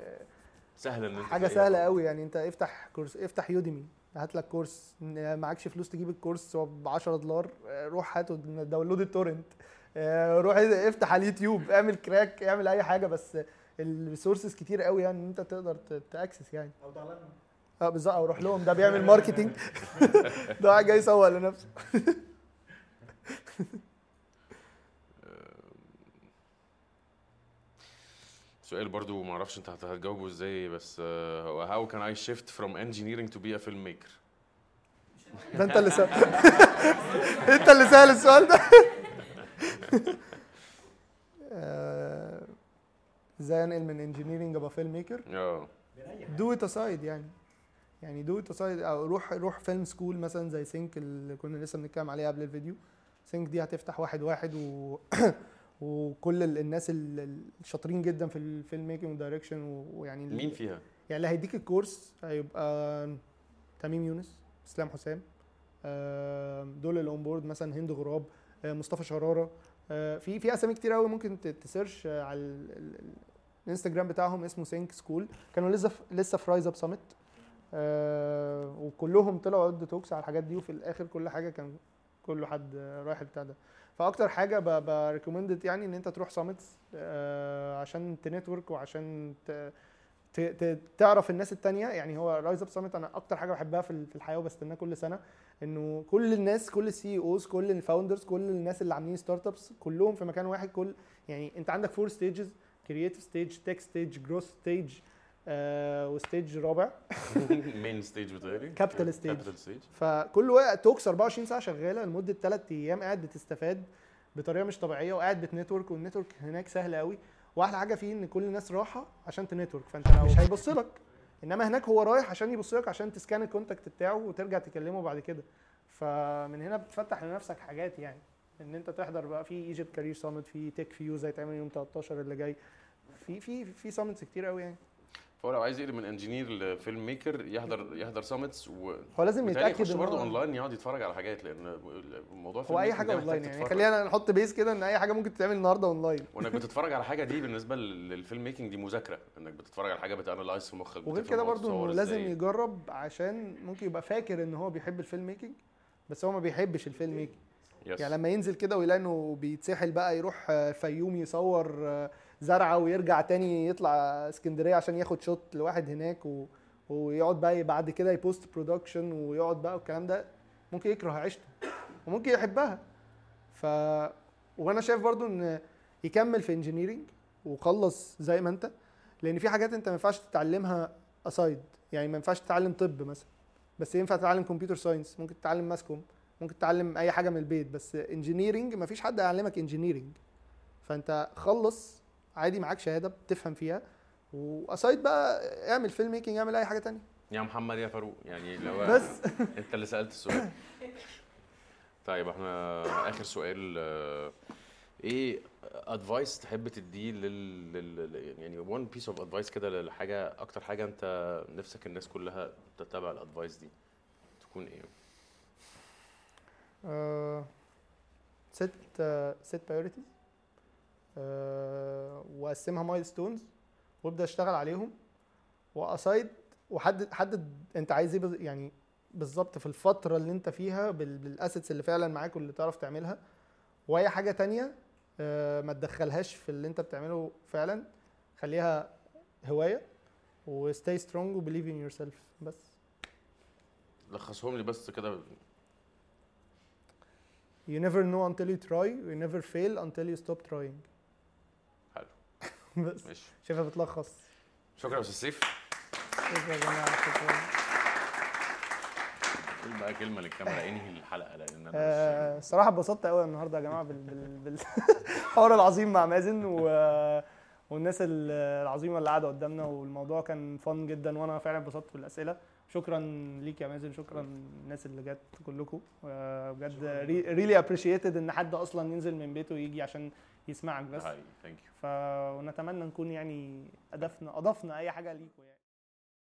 سهل إن أنت حاجة سهلة. قوي يعني أنت افتح course افتح Udemy هات لك course معكش فلوس تجيب ال course هو ب 10 دولار آه، روح هاته download ال torrent آه، روح افتح على اليوتيوب اعمل crack اعمل أي حاجة بس ال resources كتير قوي يعني إن أنت تقدر ت access يعني. أو آه بالظبط. أو روح لهم. ده بيعمل marketing ده واحد جاي يسوق لنفسه. سؤال برضو ما أعرفش أنت هت- هتجاوبه إزاي بس آه، هو how can I shift from engineering to be a filmmaker؟ ده أنت اللي سأل أنت اللي سأل السؤال ده آه، إزاي انقل من engineering أبقى filmmaker آه. do it aside يعني. يعني do it aside أو روح روح film school مثلا زي سينك اللي كنا لسه بنتكلم عليها قبل الفيديو. سينك دي هتفتح واحد واحد و وكل ال- الناس ال- الشاطرين جدا في ال film making و direction ويعني مين فيها؟ يعني اللي هيديك ال course هيبقى تميم يونس إسلام حسام. دول اللي on board مثلا هند غراب آه، مصطفى شرارة. آه، في في أسامي كتير قوي ممكن ت search على الانستجرام بتاعهم اسمه سينك school كانوا لسه لسه في Rise Up Summit وكلهم طلعوا ادوا talks على الحاجات دي وفي الآخر كل حاجة كان كل حد آه، رايح بتاع ده. فأكتر حاجة ب recommended يعني إن أنت تروح summits عشان ت network وعشان ت- ت- ت- تعرف الناس التانية. يعني هو Rise Up Summit أنا أكتر حاجة بحبها في ال- في الحياة وبستناها كل سنة إنه كل الناس كل ال CEOs كل ال founders كل الناس اللي عاملين startups كلهم في مكان واحد كل يعني أنت عندك four stages creative stage tech stage growth stage و stage رابع. main stage بتهيألي. capital stage فكل وقت talks 24 ساعة شغالة لمدة 3 أيام قاعد بتستفاد بطريقة مش طبيعية وقاعد بت network وال network هناك سهل قوي. وأحلى حاجة فيه إن كل الناس راحة عشان ت network فأنت لو مش هيبص لك. إنما هناك هو رايح عشان يبص لك عشان ت scan ال contact بتاعه وترجع تكلمه بعد كده. فمن هنا بتفتح لنفسك حاجات يعني. إن أنت تحضر بقى في Egypt Career Summit في تك فيوز هيتعمل يوم 13 اللي جاي. في في في summits كتير قوي يعني فهو لو عايز يقلب من engineer ل film maker يحضر يحضر summits و هو لازم يتأكد يخش برضه اونلاين يقعد يتفرج على حاجات لأن الموضوع هو أي حاجة اونلاين يعني. خلينا نحط base كده إن أي حاجة ممكن تتعمل النهارده اونلاين وإنك بتتفرج على حاجة دي بالنسبة لل- لل film making دي مذاكرة إنك بتتفرج على حاجة بت analyze في مخك وغير كده إنه لازم. يجرب عشان ممكن يبقى فاكر إن هو بيحب ال film making بس هو ما بيحبش ال film making yes. يعني لما ينزل كده ويلاقي إنه بيتسحل بقى يروح فيوم يصور زرعة ويرجع تاني يطلع اسكندرية عشان ياخد shot لواحد هناك و... ويقعد بقى بعد كده ي post production ويقعد بقى والكلام ده. ممكن يكره عيشته وممكن يحبها. ف وأنا شايف برضو ان يكمل في engineering وخلص زي ما انت لأن في حاجات انت ما ينفعش تتعلمها aside يعني ما ينفعش تتعلم طب مثلا. بس ينفع تتعلم computer science ممكن تتعلم mass comm ممكن تتعلم أي حاجة من البيت. بس engineering ما فيش حد هيعلمك engineering فانت خلص عادي معاك شهادة بتفهم فيها. و aside بقى اعمل film making اعمل أي حاجة تانية. يا محمد يا فاروق يعني لو بس. انت اللي سألت السؤال. طيب إحنا آخر سؤال آه، إيه advice تحب تديه لل, لل... يعني one piece of advice كده لحاجة أكتر حاجة انت نفسك الناس كلها تتبع ال advice دي تكون إيه؟ set set priorities واقسمها milestones وابدأ أشتغل عليهم. و aside وحدد حدد أنت عايز إيه يعني بالظبط في الفترة اللي أنت فيها بال- بال assets اللي فعلا معاك واللي تعرف تعملها. وأي حاجة تانية آه، ما تدخلهاش في اللي أنت بتعمله فعلا. خليها هواية و stay strong و believe in yourself بس. لخصهم لي بس كده. You never know until you try. You never fail until you stop trying. بس. ماشي. شايفها بتلخص. شكرا يا أستاذ سيف. شكرا يا جماعة شكرا. قول بقى كلمة للكاميرا انهي الحلقة؟ لأن أنا آه، الصراحه اتبسطت قوي النهارده يا جماعة بال بال بالحوار العظيم مع مازن و والناس ال- العظيمة اللي قاعدة قدامنا والموضوع كان fun جدا وأنا فعلا اتبسطت بالأسئلة. شكرا ليك يا مازن شكرا الناس اللي جت كلكم. آه، بجد really appreciated إن حد أصلا ينزل من بيته يجي عشان يسمعك بس. thank you ف ونتمنى نكون يعني اضفنا أضفنا أي حاجة ليكم يعني.